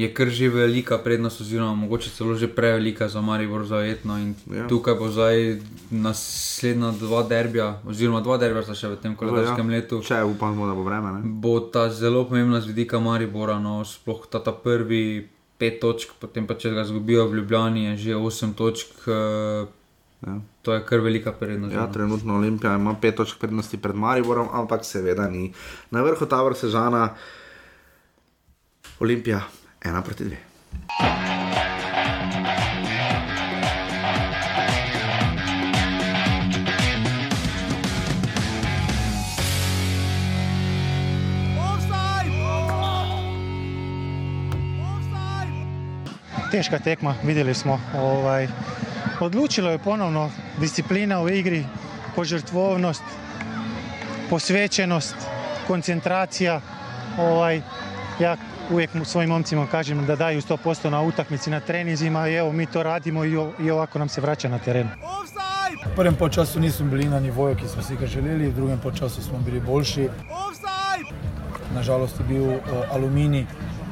je kar že velika prednost, oziroma mogoče celo že prevelika za Maribor zajetno. Ja. Tukaj bo zdaj naslednja dva derbija, oziroma dva derbija sta še v tem koledarskem ja. letu. Če upamo, da bo vreme. Ne? Bo ta zelo pomembna z vidika Maribora, no, sploh ta, ta prvi pet točk, potem pa če ga zgubijo v Ljubljani, je že osem točk. Uh, Ja. To je kar velika prednost. Ja, no. trenutno Olimpija ima pet točk prednosti pred Mariborom, ampak seveda ni. Na vrhu ta vrsta žana Olimpija ena proti dve. Težka tekma, videli smo. Ovaj, odločilo je ponovno disciplina v igri, požrtvovnost, posvečenost, koncentracija. Ovaj, ja, uvijek svojim momcima kažem da daju 100% na utakmici, na trenizima i evo mi to radimo i, ovako nam se vraća na teren. V prvem času nismo bili na nivoju, ki smo si ga želeli, v drugem času smo bili boljši. Nažalost je bil uh, aluminij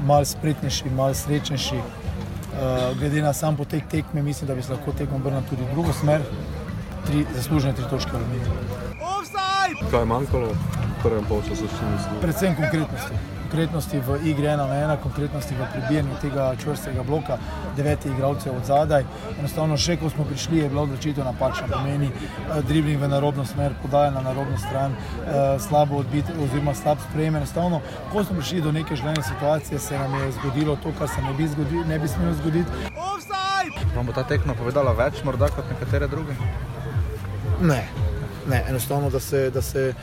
mal spretnejši, mal srečnejši. Uh, glede na sam potek tekme, mislim, da bi se lahko tekmo obrnil tudi v drugo smer. Tri, zaslužene tri točke aluminija. Kaj je manjkalo v prvem polčasu? Predvsem konkretnosti. Konkretnosti v igri ena na ena, konkretnosti v prebijanju tega čvrstega bloka, devetih igralcev od zadaj. Enostavno, še ko smo prišli, je bila odločitev napačna, pomeni eh, dribling v narobno smer, podaja na narobno stran, eh, slabo odbit oziroma slab sprejem. Enostavno, ko smo prišli do neke želene situacije, se nam je zgodilo to, kar se ne bi, zgodi, ne bi smelo zgoditi. Vam bo ta tekma povedala več, morda kot nekatere druge? Ne, ne enostavno, da se, da se,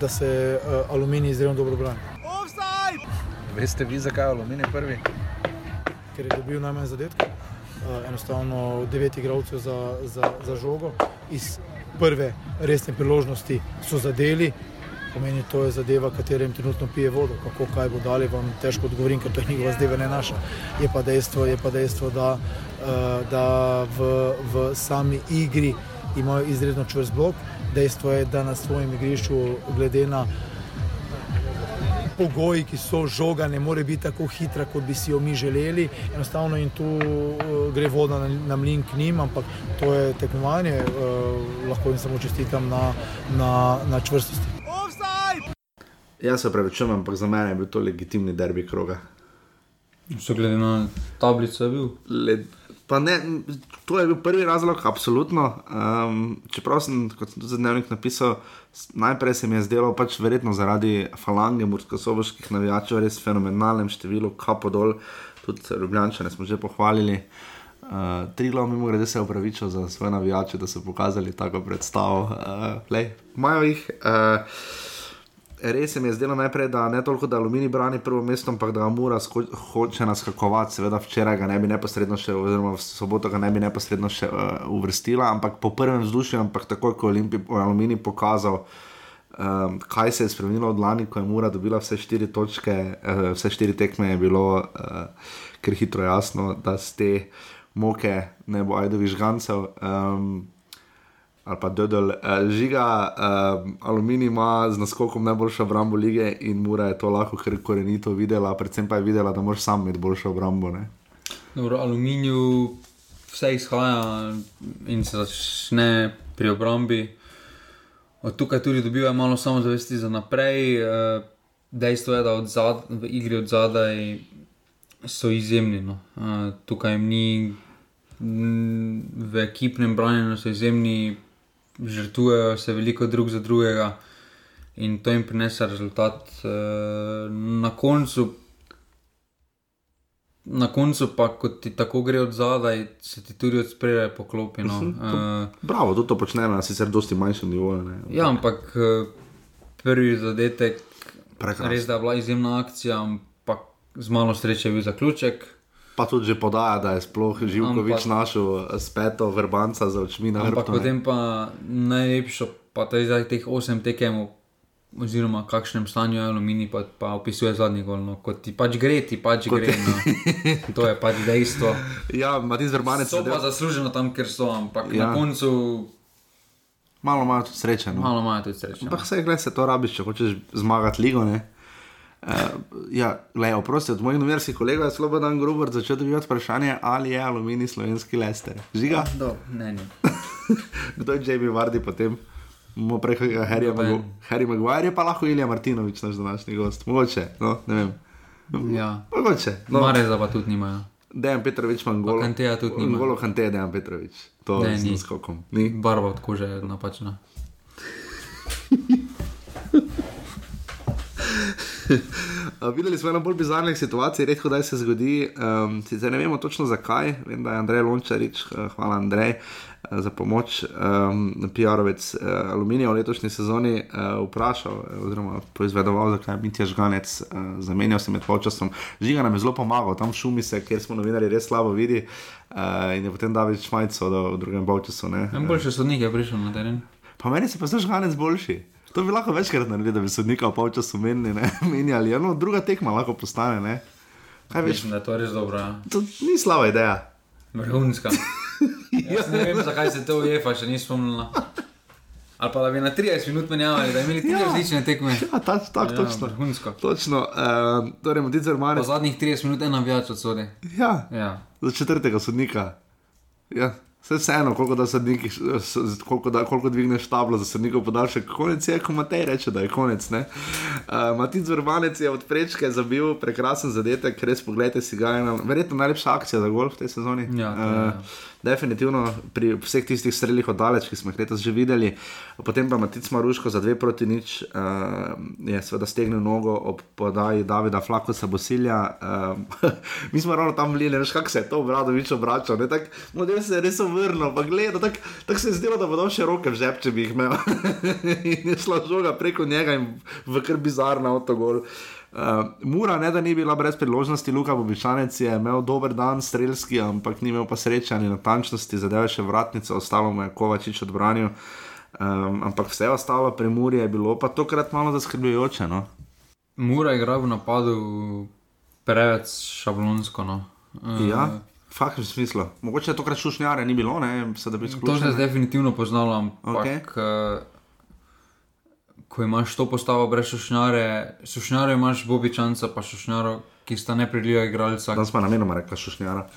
da se uh, aluminij izredno dobro brani. Veste vi, zakaj aluminij prvi? ker je dobil najmanj zadetkov. Uh, enostavno devet igralcev za, za, za žogo. Iz prve resne priložnosti so zadeli, pomeni to je zadeva, katera jim trenutno pije vodo. Kako kaj bo dali, vam težko odgovorim, ker to je njihova zadeva, ne naša. Je pa dejstvo, je pa dejstvo da, uh, da v, v sami igri imajo izredno čvrst blok. Dejstvo je, da na svojem igrišču, glede na pogoji, ki so žoga, ne more biti tako hitra, kot bi si jo mi želeli. Enostavno in tu uh, gre voda na, na mlin k njim, ampak to je tekmovanje, uh, lahko jim samo čestitam na, na, na čvrstosti. Jaz se pravičujem, ampak za mene je bil to legitimni derbi kroga. So glede na tablico je bil. Led, pa ne, to je bil prvi razlog, absolutno. Um, čeprav sem, kot sem tudi za dnevnik napisal, s- najprej se mi je zdelo, pač verjetno zaradi falange mursko-soboških navijačev, res fenomenalnem številu, kapo dol, tudi Ljubljančane smo že pohvalili. Uh, Triglav mimo grede se je upravičil za svoje navijače, da so pokazali tako predstavo. Uh, lej, imajo jih. Uh, Res se mi je zdelo najprej, da ne toliko, da Aluminij brani prvo mesto, ampak da ga mora hoče naskakovati. Seveda včeraj ga ne bi neposredno še, oziroma v soboto ga ne bi neposredno še uh, uvrstila, ampak po prvem vzdušju, ampak takoj, ko je Aluminij pokazal, um, kaj se je spremenilo od lani, ko je Mura dobila vse štiri točke, uh, vse štiri tekme, je bilo uh, kar hitro jasno, da z te moke ne bo ajdovi žgancev. Um, ali pa Dodel, uh, žiga, uh, aluminij ima z naskokom najboljšo obrambo lige in mora je to lahko korenito videla, predvsem pa je videla, da moraš sam imeti boljšo obrambo. Ne? Dobro, aluminiju vse izhaja in se začne pri obrambi. Od tukaj tudi dobivajo malo samozavesti za naprej. Eh, Dejstvo je, da zad, v igri od zadaj so izjemni. No. Eh, Tukaj jim ni v ekipnem branjenju, so izjemni, žrtvujejo se veliko drug za drugega in to jim prinese rezultat. Eh, Na koncu Na koncu pa, ko ti tako gre od zadaj, se ti tudi od spredaj poklopi. No. Uh, Bravo, tudi to počnejo na sicer dosti manjšem nivoju. ne. ja, ampak eh, prvi zadetek, Prekrasno. res da je bila izjemna akcija, ampak z malo sreče je bil zaključek. Pa tudi že podaja, da je sploh Živkovič Ampak- našel eh, speto vrbanca za očmi na Ampak hrbtu. ne. potem pa najlepšo, pa to je zdaj teh osem tekem, oziroma v kakšnem stanju je aluminij, pa, pa opisuje zadnji gol. No. Kot ti pač gre, ti pač Kot- gre. No. To je pač dejstvo. Ja, Matis Vrbanec So je pa del- zasluženo tam, ker so, ampak ja. Na koncu malo imajo tudi sreče. No. malo imajo tudi sreče. no. Ampak vse, gledaj, se to rabiš, če hočeš zmagati ligo. Ne? Uh, ja, le, oprosti, od mojih novinarskih kolegov je Slobodan Gruber začel dobivati vprašanje, ali je aluminij slovenski lester. Žiga? Do, ne, ne. Kdo je Jamie Vardy potem? Mo preko Harryja. Magu- Harry Maguire, je pa lahko Ilija Martinovič, naš današnji gost. Mogoče, no, ne vem. Ja. Mogoče. No. Mareza pa tudi nimajo. Dejan Petrovič ima golo. Kanteja tudi nima. Golo Kante, Dejan Petrovič. To Ne, je ni. skokom. Ni. Barva od kože je napačna. Uh, videli smo eno bolj bizarnih situacij, redko da se zgodi. Um, sicer ne vemo točno zakaj, vem, da je Andrej Lončarič, uh, hvala Andrej. uh, Za pomoč um, PR-ovec uh, Aluminija v letošnji sezoni uh, vprašal, eh, oziroma poizvedoval, zakaj je Mitja Žganec uh, zamenjal se med polčasom. Žiga nam je zelo pomagal, tam šumi se, ker smo novinari res slabo vidi uh, in je potem David Šmajco v drugem polčasu. ne. Najboljši sodnik je prišel na teren. Pa meni se pa zdaj žganec boljši. To bi lahko večkrat naredili, da bi sodnika v polčasu menili, menjali. Eno, druga tekma lahko postane. Ne? Kaj veš, Mislim, da je to res dobro. ja. to ni slaba ideja. Vrhunska. Jaz ne vem, zakaj se to ujefa, še ni spomnila. Ali pa da bi na 30 minut menjavali, da bi imeli tri Ja. različne tekme. Ja, ta, tak, Ja, točno. vrhunsko. Točno, uh, torej, Modice Po Romanec. zadnjih 30 minut ena več od sode. Ja, Ja. za četrtega sodnika. Ja. Vse vseeno, koliko, da sodniki, koliko, da, koliko dvigneš tablo za sodnikov podaljšek, konec je, ko Matej reče, da je konec. Uh, Matic Vrbanec je od prečke zabil prekrasen zadetek, res pogledajte si ga. Ena, verjetno najlepša akcija za golf v tej sezoni. Ja, to je, ja. Definitivno pri vseh tistih streljih oddaleč, ki smo jih letos že videli. Potem pa Matic Maruško za dve proti nič uh, je seveda stegnil nogo ob podaji Davida Flakosa Bosilja. Uh, mi smo ravno tam bili, ne veš, kako se je to Obradovič obračal. ne, Model se je res ovrnil, pa gleda, tako tak se je zdelo, da bo dal še roke v žep, če bi jih imel. in je šla žoga preko njega in v kar bizarno avtogol. Uh, Mura, ne da ni bila brez priložnosti, Luka Bobičanec je imel dober dan, strelski, ampak ni imel pa sreče ani natančnosti, zadeva še vratnica, ostalo mu je Kovačič odbranil. Um, ampak vse ostalo pri Muri je bilo pa tokrat malo zaskrbljujoče. No? Mura igra v napadu preveč šablonsko. No. Eh, Ja, v kakšnem smislu. Mogoče tokrat šušnjare ni bilo, ne, se da bi To se je definitivno poznalo, ampak okay. ko imaš to postavo brez sušnjare, sušnjare imaš Bobičanca, pa sušnjaro, ki sta nepredljiva igralca, Danes pa namenoma rekla šušnjara.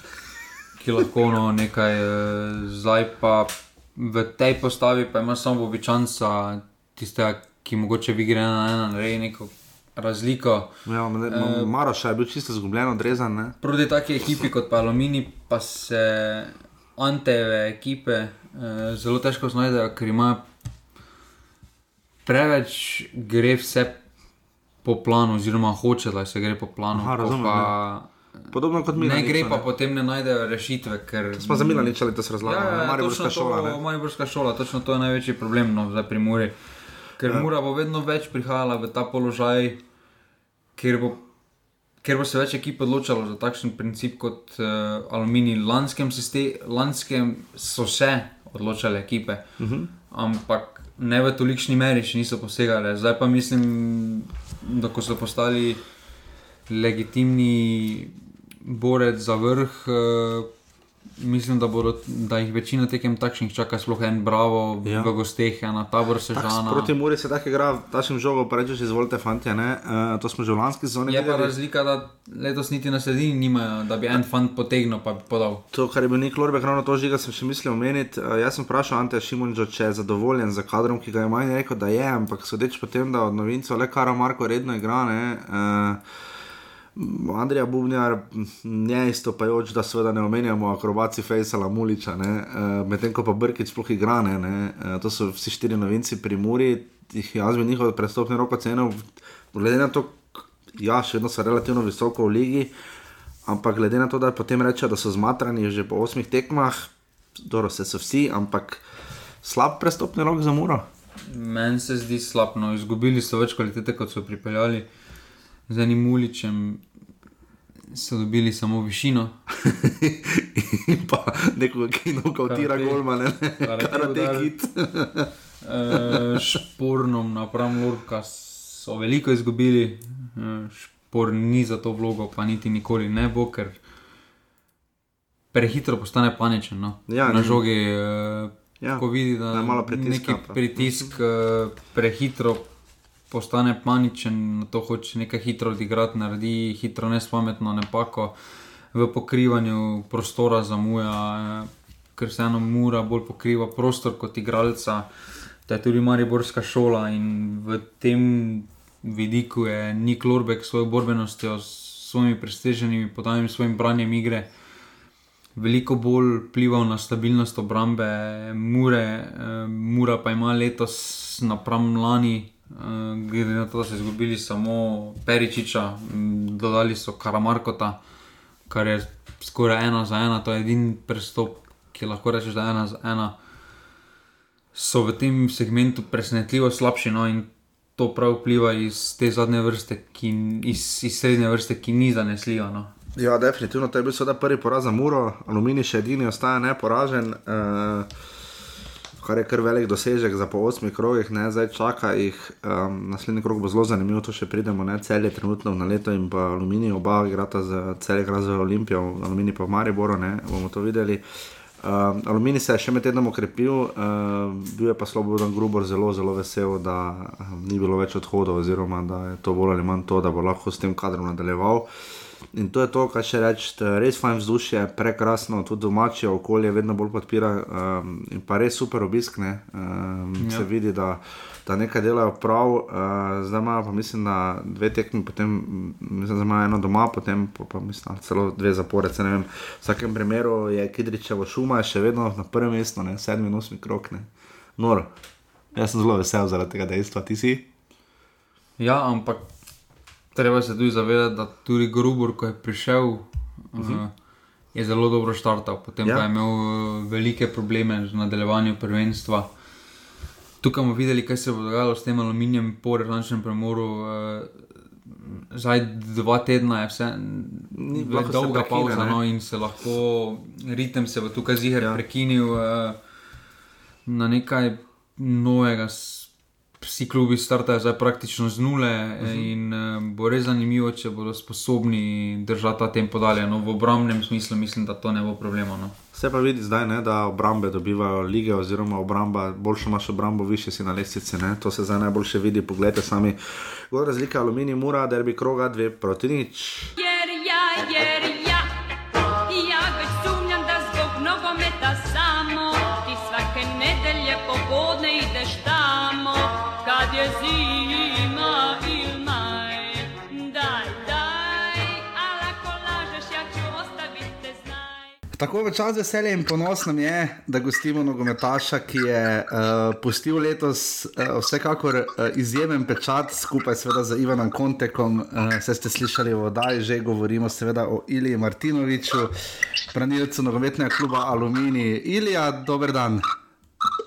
ki lahko no nekaj, eh, zdaj pa v tej postavi pa imaš samo Bobičanca, tistega, ki mogoče v igri ena na ena naredi neko razliko. Ja, ne, Eh, uh, Maroša je bil čisto zgubljen, odrezan. Ne? Proti taki ekipi kot pa Alumini, pa se Anteve ekipe eh, zelo težko znajdejo, ker ima preveč gre vse po planu, oziroma hoče, da se gre po planu. Aha, razumem, pa, Podobno kot mi. ne gre pa potem ne najdejo rešitve. Ker, Smo za Milanič ali to se razlaga. Ja, ja, Mariborska točno šola. To, ne. Mariborska šola, točno to je največji problem no, zdaj pri Muri. Ker Ja. Mura bo vedno več prihajala v ta položaj, ker bo, ker bo se več ekip odločalo za takšen princip kot uh, Aluminij. Lanskem, siste- lanskem so se odločale ekipe, uh Mhm. -huh. ampak ne v tolikšni meri še niso posegale. Zdaj pa mislim, da ko so postali legitimni borec za vrh. Uh, Mislim, da, bodo, da jih večina tekem takšnih čaka, sploh en Bravo Ja. v gosteh, ena tabor Tak, sežana. proti Muri se tako igra, tašim žogom pa rečeš, izvolite, fanti. Uh, to smo že v lanski sezoni Je pa videli. razlika, da letos niti na sredini nimajo, da bi en fant potegnil pa bi podal. To, kar je bil Nik Lorbek, ravno to žiga, sem še mislil omeniti. Uh, jaz sem vprašal Ante Šimunča, če je zadovoljen z kadrom, ki ga ima in je rekel, da je, ampak sodeč po tem, da od novincev le Kara Marko redno igra. Ne, uh, Andrija Bubnjar, ne istopajoč, da seveda ne omenjamo akrobaci Fejsala Muliča, ne, uh, medtem ko pa Brkic sploh igra, ne, ne, uh, to so vsi štiri novinci pri Muri, jih jaz bi njihov prestopni rok ocenil, glede na to, ja, še vedno so relativno visoko v ligi, ampak glede na to, da potem rečejo, da so zmatrani že po osmih tekmah, dobro, se so vsi, ampak slab prestopni rok za Muro. Meni se zdi slabno, izgubili so več kvalitete, kot so pripeljali. Z enim uličem so dobili samo višino. In pa neko, ki nokautira Karate. golma, ne, Karate kit. E, špornom napram Lurka so veliko izgubili, e, špor ni za to vlogo, pa niti nikoli ne bo, ker prehitro postane paničen. No. Ja, na žogi, e, Ja, ko vidi, da je neki pritisk e, prehitro postane paničen, na to hoče nekaj hitro odigrati, naredi hitro nespametno napako v pokrivanju prostora zamuja, eh, ker se eno mura bolj pokriva prostor kot igralca. To je tudi Mariborska šola in v tem vidiku je Nik Lorbek s svojo borbenostjo, s svojimi presteženimi podajami, s svojim branjem igre. Veliko bolj vplival na stabilnost obrambe Mure, eh, Mura pa ima letos napram lani glede na to, da so izgubili samo Peričiča, dodali so Karamarkota, kar je skoraj ena za ena, to je edini prestop, ki lahko rečeš, da je ena za ena. So v tem segmentu presenetljivo slabši, no in to prav vpliva iz te zadnje vrste, ki, iz, iz srednje vrste, ki ni zanesljiva. No. Ja, definitivno, to je bil seveda prvi poraz za Muro, Aluminij še edini ostaja neporažen. Uh, Kar je kar velik dosežek za po osmih krogih, ne, zdaj čaka jih. Um, naslednji krog bo zelo zanimiv, to še pridemo. Ne, cel je trenutno na leto in pa Aluminij, oba igrata za cel igra za Olimpijo, Aluminij pa v Mariboru, ne, bomo to videli. Um, Aluminij se je še med tednom okrepil, um, bil je pa Slobodan Grubor zelo, zelo vesel, da um, ni bilo več odhodov, oziroma da je to bolj ali manj to, da bo lahko s tem kadrom nadaljeval. In to je to, kar še reči, res fajn vzdušje, prekrasno, tudi domače okolje vedno bolj podpira um, in pa res super obisk. Ne, um, ja. Se vidi, da, da nekaj delajo prav, uh, zdaj imajo pa mislim, da dve tekmi, potem mislim, da imajo eno doma, potem pa, pa mislim, celo dve zapore. V vsakem primeru je Kidričevo šuma še vedno na prvem mestu, ne, sedmi in osmi krok. Ne. Noro. Jaz sem zelo vesel zaradi tega dejstva, ti si. Ja, ampak treba se tudi zavedati, da tudi Grubor, ko je prišel, uh -huh. uh, je zelo dobro štartal, potem ja. pa je imel uh, velike probleme z nadaljevanjem prvenstva. Tukaj bomo videli, kaj se bo dogajalo s tem aluminijem po revanšnem premoru. Uh, zdaj dva tedna je vse, ni bila dolga pauza no, in se lahko ritem se bo tukaj ziger ja. prekinil uh, na nekaj novega vsi klubi startajo zdaj praktično z nule uh -huh. in uh, bo res zanimivo, če bodo sposobni držati ta tempo dalje. No, v obrambnem smislu mislim, da to ne bo problema. No. Se pa vidi zdaj, ne, da obrambe dobivajo lige, oziroma obramba, boljšo imaš obrambo, više si na lestvici. Ne. To se zdaj najboljše vidi. Poglejte sami, kako razlika aluminij, mura, da bi kroga dve proti nič. Jer, ja, jer, Tako v čas veselje in ponos nam je, da gostimo nogometaša, ki je uh, pustil letos uh, vsekakor uh, izjemen pečat skupaj seveda z Ivanom Kontekom. Uh, se ste slišali v oddaji, že govorimo seveda o Iliji Martinoviču, branilcu nogometnega kluba Alumini. Ilija, dober dan.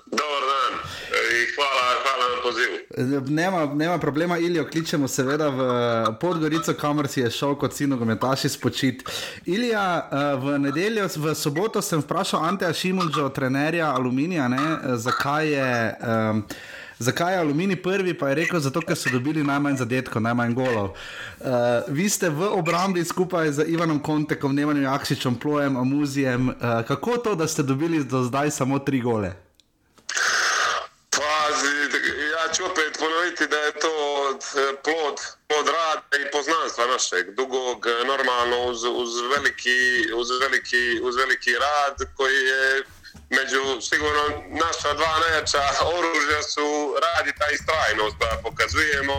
Dobar dan, Ej, hvala, hvala na poziv. Nema, nema problema, Ilijo kličemo seveda v Podgorico, kamor si je šel kot sin nogometaši spočit. Ilija, eh, v nedeljo, v soboto sem vprašal Anteja Šimunča, trenerja Aluminija, ne, zakaj je. Um, Zakaj je Alumini prvi? Pa je rekel, zato ker so dobili najmanj zadetkov, najmanj golov. Uh, vi ste v obrambi skupaj z Ivanom Kontekom, Nemanjem Jakšičem, Plojem, Amuzijem. Uh, kako to, da ste dobili do zdaj samo tri gole? Pazi, ja opet ponoviti da je to e, plod, plod rada i poznanstva našeg, dugog, e, normalno uz, uz, veliki, uz, veliki, uz veliki rad koji je među sigurno naša dva najjača oružja su radi taj ta istrajnost pokazujemo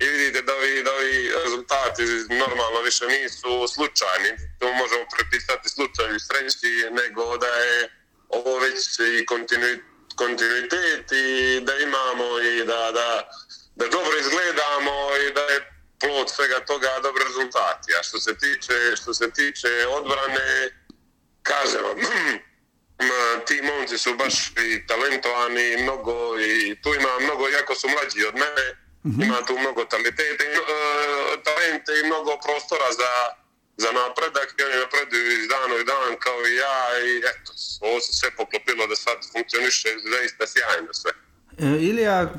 i vidite da ovi, da ovi rezultati normalno više nisu slučajni. To možemo prepisati slučaju i sreći, nego da je ovo već i kontinuitet kontinuitet i da imamo i da, da, da dobro izgledamo i da je plod svega toga dobar rezultat. A što se tiče, što se tiče odbrane, kažem vam, ti momci su baš i talentovani mnogo i tu ima mnogo, jako su mlađi od mene, mm-hmm. ima tu mnogo talentete, talente i mnogo prostora za, za napredak i oni napreduju iz dana u dan kao i ja i eto, ovo se sve poklopilo da sad funkcioniše zaista sjajno sve. E, Ilija,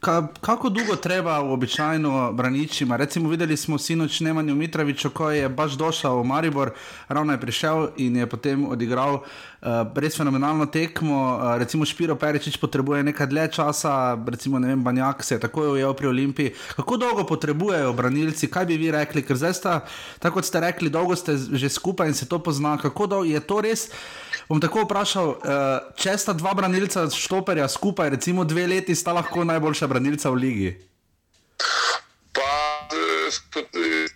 ka, kako dugo treba običajno braničima? Recimo videli smo sinoć Nemanju Mitroviču, ko je baš došao u Maribor, ravno je prišel in je potem odigral uh, res fenomenalno tekmo. Uh, recimo Špiro Peričič potrebuje nekaj dlje časa, recimo ne vem, Banjak se je takoj ujel pri Olimpiji. Kako dolgo potrebujejo branilci, kaj bi vi rekli? Ker zdaj sta, tako kot ste rekli, dolgo ste že skupaj in se to pozna. Kako dolgo je to res? Bom tako vprašal, uh, če sta dva branilca štoperja skupaj, recimo dve leti, sta lahko najboljša branilca v ligi. Pa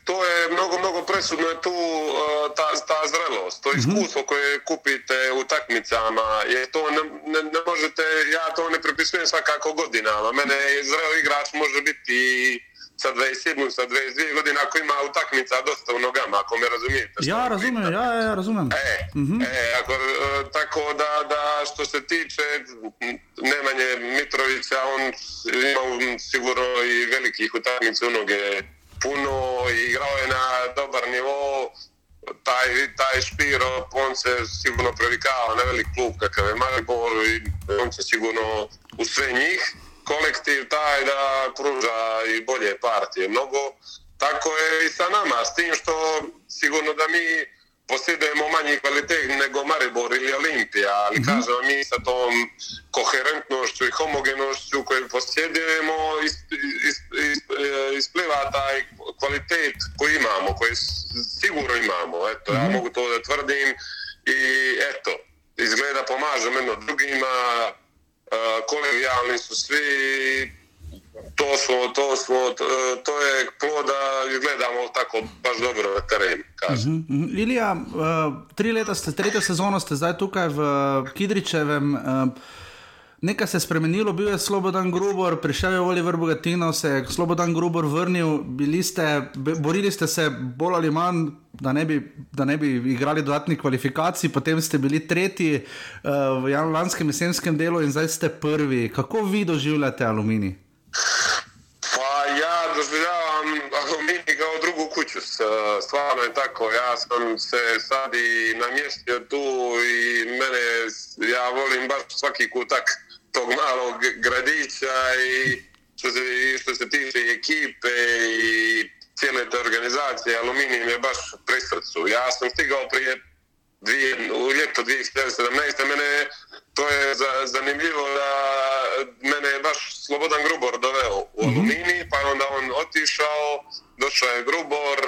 to je mnogo, mnogo presudno je tu uh, ta, ta zrelost, to iskustvo koje kupite u takmicama, je to ne, ne, ne možete, ja to ne pripisujem svakako godinama, mene zreo igrač može biti sa 27, sa 22 godina ako ima utakmica dosta u nogama, ako me razumijete. Ja, razumem, pitam. ja, ja, razumem. E, e, ako, e, tako da, da što se tiče Nemanje Mitrovića, on ima sigurno i velikih utakmica u noge puno igrao je na dobar nivo. Taj, taj Špiro, on se sigurno previkava na velik klub kakav je Maribor i on će sigurno u sve njih kolektiv taj da pruža i bolje partije mnogo. Tako je i sa nama, s tim što sigurno da mi posjedujemo manji kvalitet nego Maribor ili Olimpija, ali kažem mi sa tom koherentnošću i homogenošću koju posjedujemo is, is, is, e, ispliva taj kvalitet koji imamo, koji sigurno imamo. Eto, ja mogu to da tvrdim i eto, izgleda pomažemo jedno drugima, kolegijalni su svi, to smo, to smo, to je ploda, gledamo tako baš dobro na terenu. Mhm. Ilija, uh, tri leta ste, tretjo sezono ste zdaj tukaj v Kidričevem. Uh, Nekaj se je spremenilo, bil je Slobodan Grubor, prišel je Oliver Bogatino, se je Slobodan Grubor vrnil, bili ste, borili ste se bolj ali manj, da ne bi, da ne bi igrali dodatnih kvalifikacij, potem ste bili tretji uh, v lanskem jesenskem delu in zdaj ste prvi. Kako vi doživljate aluminij? Pa ja doživljavam Aluminij kao drugu kuću, stvarno je tako, ja sam se sad i namjestio tu i mene, ja volim baš svaki kutak tog malog gradića i što se, i što se tiče ekipe i cijele te organizacije, Aluminij mi je baš pri srcu. Ja sam stigao prije dvije, u ljeto 2017. Mene to je za, zanimljivo da mene je baš Slobodan Grubor doveo u Aluminij, pa onda on otišao, došao je Grubor,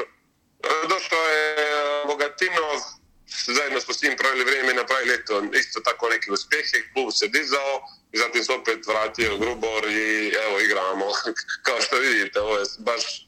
došao je Bogatinov, zajedno smo s njim pravili vrijeme i napravili eto, isto tako neke uspjehe, klub se dizao, zatim se opet vratio Grubor i evo igramo, kao što vidite, ovo je baš,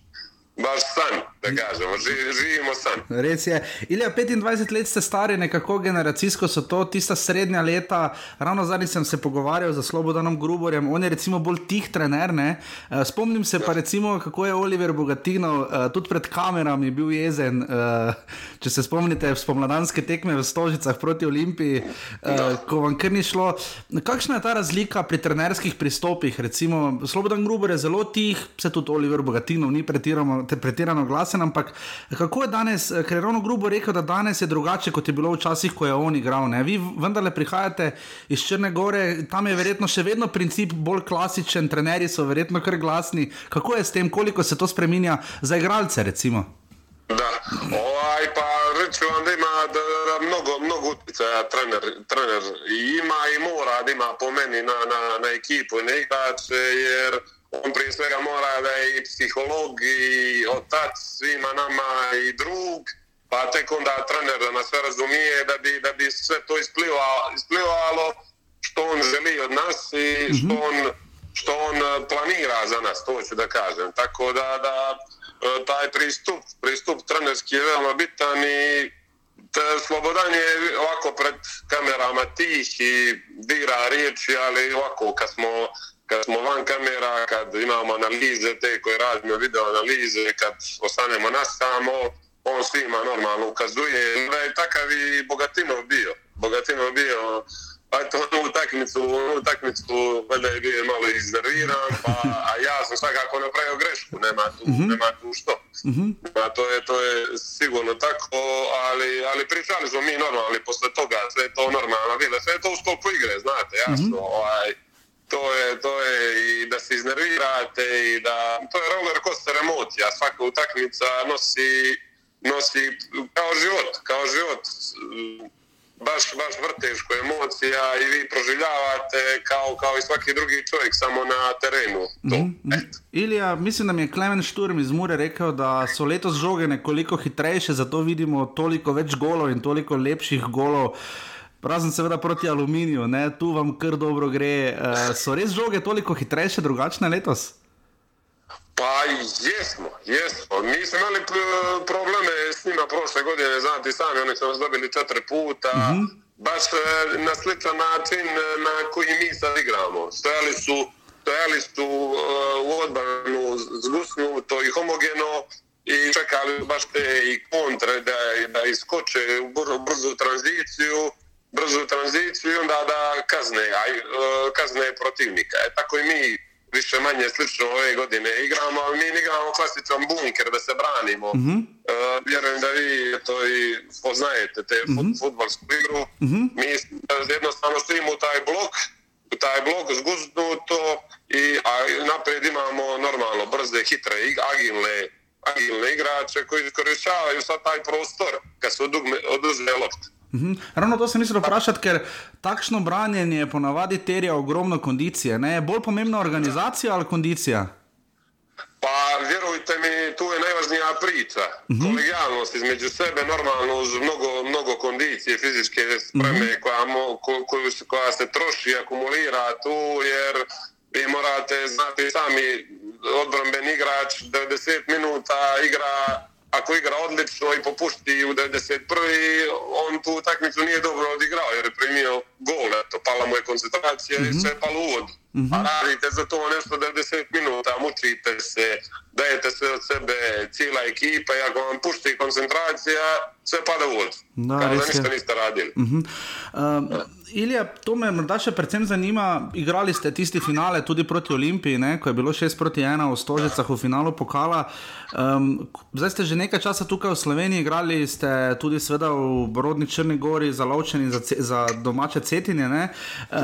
baš san, da kažemo, Ži- živimo san. Res je. Ilija, 25 let ste stari, nekako generacijsko so to, tista srednja leta. Ravno zadnjič sem se pogovarjal z Slobodanom Gruborjem, on je recimo bolj tih trener. Ne? Eh, Spomnim se pa recimo, kako je Oliver Bogatino eh, tudi pred kamerami bil jezen. eh, Če se spomnite spomladanske tekme v Stožicah proti Olimpiji, eh, ko vam kar ni šlo. Kakšna je ta razlika pri trenerskih pristopih? Recimo, Slobodan Grubor je zelo tih, se tudi Oliver Bogatinov ni pretirano, te- pretirano glasen, ampak kako je danes, eh, ker je ravno Grubo rekel, da danes je drugače, kot je bilo včasih, ko je on igral. Ne? Vi vendarle prihajate iz Črne Gore, tam je verjetno še vedno princip bolj klasičen, trenerji so verjetno kar glasni. Kako je s tem, koliko se to spremenja za igralce, recimo? Da, ovaj, pa reći vam da ima da, da mnogo, mnogo utjecaja trener, trener i ima i mora da ima po meni na, na, na ekipu i na igrače, jer on prije svega mora da je i psiholog i otac svima nama i drug, pa tek onda trener da nas sve razumije da bi, da bi sve to isplivalo, isplivalo što on želi od nas i što on što on e, planira za nas, to ću da kažem. Tako da, da e, taj pristup, pristup trenerski je veoma bitan i te, Slobodan je ovako pred kamerama tih i dira riječi, ali ovako kad smo, kad smo van kamera, kad imamo analize te koje radimo, video analize, kad ostanemo nasamo, on svima normalno ukazuje. Da je takav i Bogatinov bio. Bogatinov bio a to onu utakmicu, onu utakmicu valjda je bio malo iznerviran, pa, a ja sam svakako napravio grešku, nema tu, nema tu što. A to je, to je sigurno tako, ali, ali pričali smo mi normalni posle toga, sve to normalno bilo, sve to u sklopu igre, znate, jasno, ovaj, to je, to je i da se iznervirate i da, to je roller coaster emocija, svaka utakmica nosi, nosi kao život, kao život, baš, baš vrteško emocija i vi proživljavate kao, kao i svaki drugi čovjek samo na terenu. To. Ilija, mislim, da mi je Klemen Šturm iz Mure rekel, da so letos žoge nekoliko hitrejše, zato vidimo toliko več golov in toliko lepših golov. Razen seveda proti aluminiju, ne? tu vam kar dobro gre. Uh, so res žoge toliko hitrejše, drugačne letos? Pa jesmo, jesmo. Mi smo imali p- probleme s njima prošle godine, znate i sami, oni su nas dobili četiri puta. Baš e, na sličan način na koji mi sad igramo. Stojali su, stojali su e, u odbranu zgusnuto i homogeno i čekali baš te i kontre da, da iskoče u br- brzu tranziciju brzu tranziciju i onda da kazne, a, e, kazne protivnika. E, tako i mi više manje slično ove godine igramo, ali mi ne igramo klasičan bunker da se branimo. Mhm. E, vjerujem da vi to i poznajete te fut, futbolsku igru. Mhm. Mi e, jednostavno stojimo u taj blok, u taj blok zguznuto i a naprijed imamo normalno brze, hitre, agilne, agilne igrače koji iskorištavaju sad taj prostor kad se odugme, oduzme lopta. Mhm. Ravno to sem mislil vprašati, ker takšno branjenje ponavadi terja ogromno kondicije. Ne? Je bolj pomembna organizacija ali kondicija? Pa vjerujte mi, tu je najvažnija priča. Kolegijalnost između sebe, normalno uz mnogo, mnogo kondicije, fizičke spreme koja, mo, ko, koju, se- koja se troši, akumulira tu, jer vi morate znati sami, odbranben igrač 90 minuta igra ako igra odlično i popušti u 91. on tu utakmicu nije dobro odigrao jer je primio gol, eto, pala mu je koncentracija i sve je palo u vodu. A radite za to nešto 90 minuta, mučite se, dajete sve od sebe, cijela ekipa i ako vam pušti koncentracija, sve pada u vodu. Da, Kao da ništa niste radili. Uh, Ilija, to me morda še predvsem zanima. Igrali ste tisti finale tudi proti Olimpiji, ne, ko je bilo 6 proti 1 v Stožicah v finalu pokala. Um, zdaj ste že nekaj časa tukaj v Sloveniji, igrali ste tudi seveda v rodni Črni Gori, za, ce- za domače cetinje, ne, uh,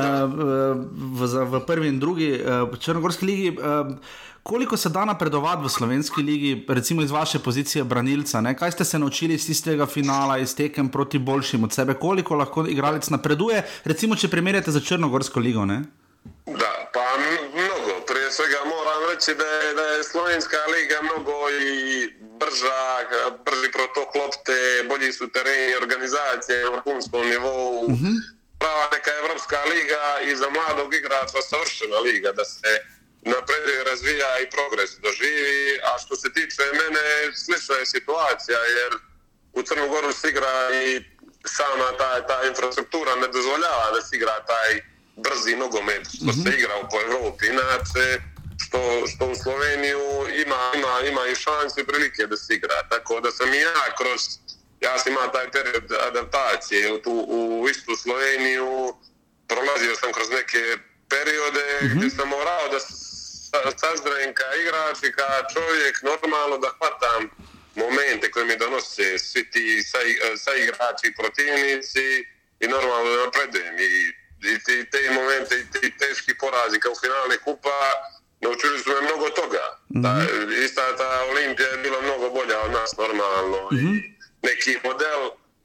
v, za- v prvi in drugi uh, Črnogorski ligi. Uh, Koliko se da napredovati v slovenski ligi, recimo iz vaše pozicije branilca? Ne? Kaj ste se naučili iz tistega finala, iz tekem proti boljšim od sebe? Koliko lahko igralec napreduje, recimo, če primerjate za Črnogorsko ligo? Ne? Da, pa mnogo. Prije svega moram reći da je, da je Slovenska liga mnogo i brža, brži protok lopte, bolji su tereni, organizacije na vrhunskom nivou. Prava neka Evropska liga i za mladog igrača savršena liga da se napreduje, razvija i progres doživi. A što se tiče mene, slična je situacija jer u Crnu Goru se igra i sama ta, ta infrastruktura ne dozvoljava da se igra taj brzi nogomet što se igra po Evropi. Inače, što, što u Sloveniju ima, ima, ima i šanse i prilike da se igra. Tako da sam i ja kroz, ja sam imao taj period adaptacije tu, u istu Sloveniju, prolazio sam kroz neke periode gdje sam morao da sa- sazrem ka igrač i ka čovjek normalno da hvatam momente koje mi donose svi ti sa- saigrači i protivnici i normalno da napredujem i, i ti, te momente i ti teški porazi kao finale kupa naučili su me mnogo toga. Ta, ista ta Olimpija je bila mnogo bolja od nas normalno i neki model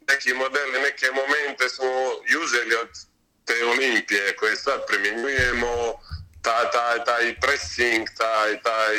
neki model i neke momente smo uzeli od te Olimpije koje sad primjenjujemo taj, taj, taj pressing, taj, taj,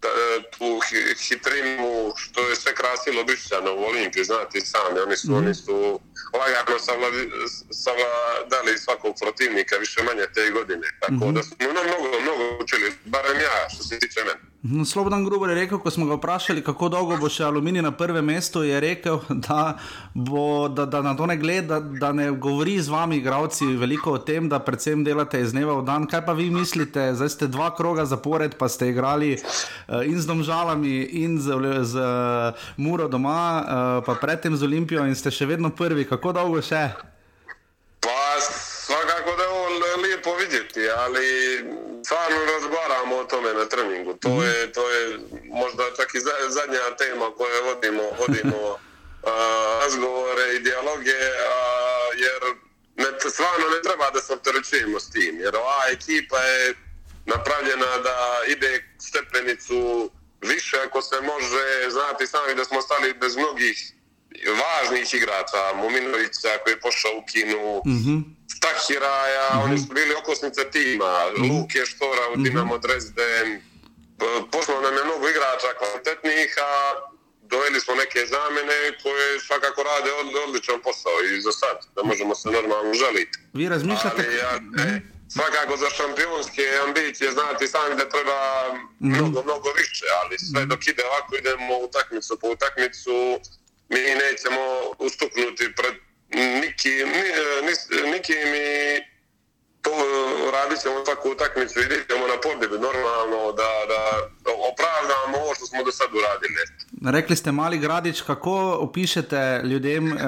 ta- tu hi- hitrinu, što je sve krasilo Bišćana u Olimpiji, znate i sami, oni su, oni su lagano savladi- savladali svakog protivnika više manje te godine, tako da smo mnogo, mnogo učili, barem ja, što se tiče mene. Mhm, Slobodan Gruber je rekel, ko smo ga vprašali, kako dolgo bo še Aluminij na prvem mestu, je rekel, da, bo, da, da na to ne gleda, da, da ne govori z vami, igravci, veliko o tem, da predvsem delate iz dneva v dan. Kaj pa vi mislite? Zdaj ste dva kroga zapored, pa ste igrali uh, in z Domžalami, in z, z uh, Muro doma, uh, pa predtem z Olimpijo in ste še vedno prvi. Kako dolgo še? Pa svakako da lijepo vidjeti, ali stvarno razgovaramo o tome na treningu. To je, to je možda čak i za- zadnja tema koje vodimo, vodimo a, razgovore i dijaloge, a, jer ne, stvarno ne treba da se opterećujemo s tim, jer ova ekipa je napravljena da ide stepenicu više ako se može, znati sami da smo stali bez mnogih važnih igrača, Muminovića koji je pošao u Kinu, Stahiraja, oni su bili okosnice tima, Luke Štora u Dinamo Dresden, P- poslao nam je mnogo igrača kvalitetnih, a doveli smo neke zamene koje svakako rade od- odličan posao i za sad, da možemo se normalno žaliti. Vi razmišljate, Ali ja, e, svakako za šampionske ambicije znati sami da treba mnogo, mnogo više, ali sve dok ide ovako idemo utakmicu po utakmicu, mi nećemo ustuknuti pred nikim, ni, ni, nikim i to radit ćemo svaku utakmicu i idemo na pobjedu normalno da, da opravdamo ovo što smo do sad uradili. Rekli ste, mali gradič, kako opišete ljudem, uh,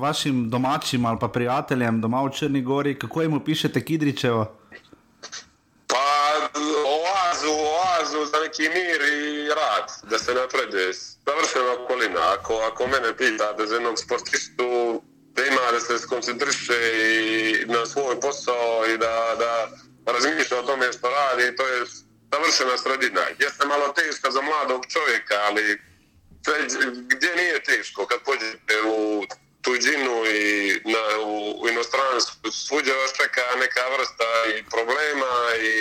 vašim domačim ali pa prijateljem doma v Črni Gori, kako jim opišete Kidričevo? Pa oazu, oazu za neki mir i rad, da se napreduje. Završena okolina. Ako, ako mene pitate za jednog sportistu, da ima da se skoncentriše i na svoj posao i da, da razmišlja o tome što radi, to je završena sredina. Jeste malo teška za mladog čovjeka, ali sve, gdje nije teško kad pođete u tuđinu i na, u, u inostranstvu, svuđe vas čeka neka vrsta i problema i,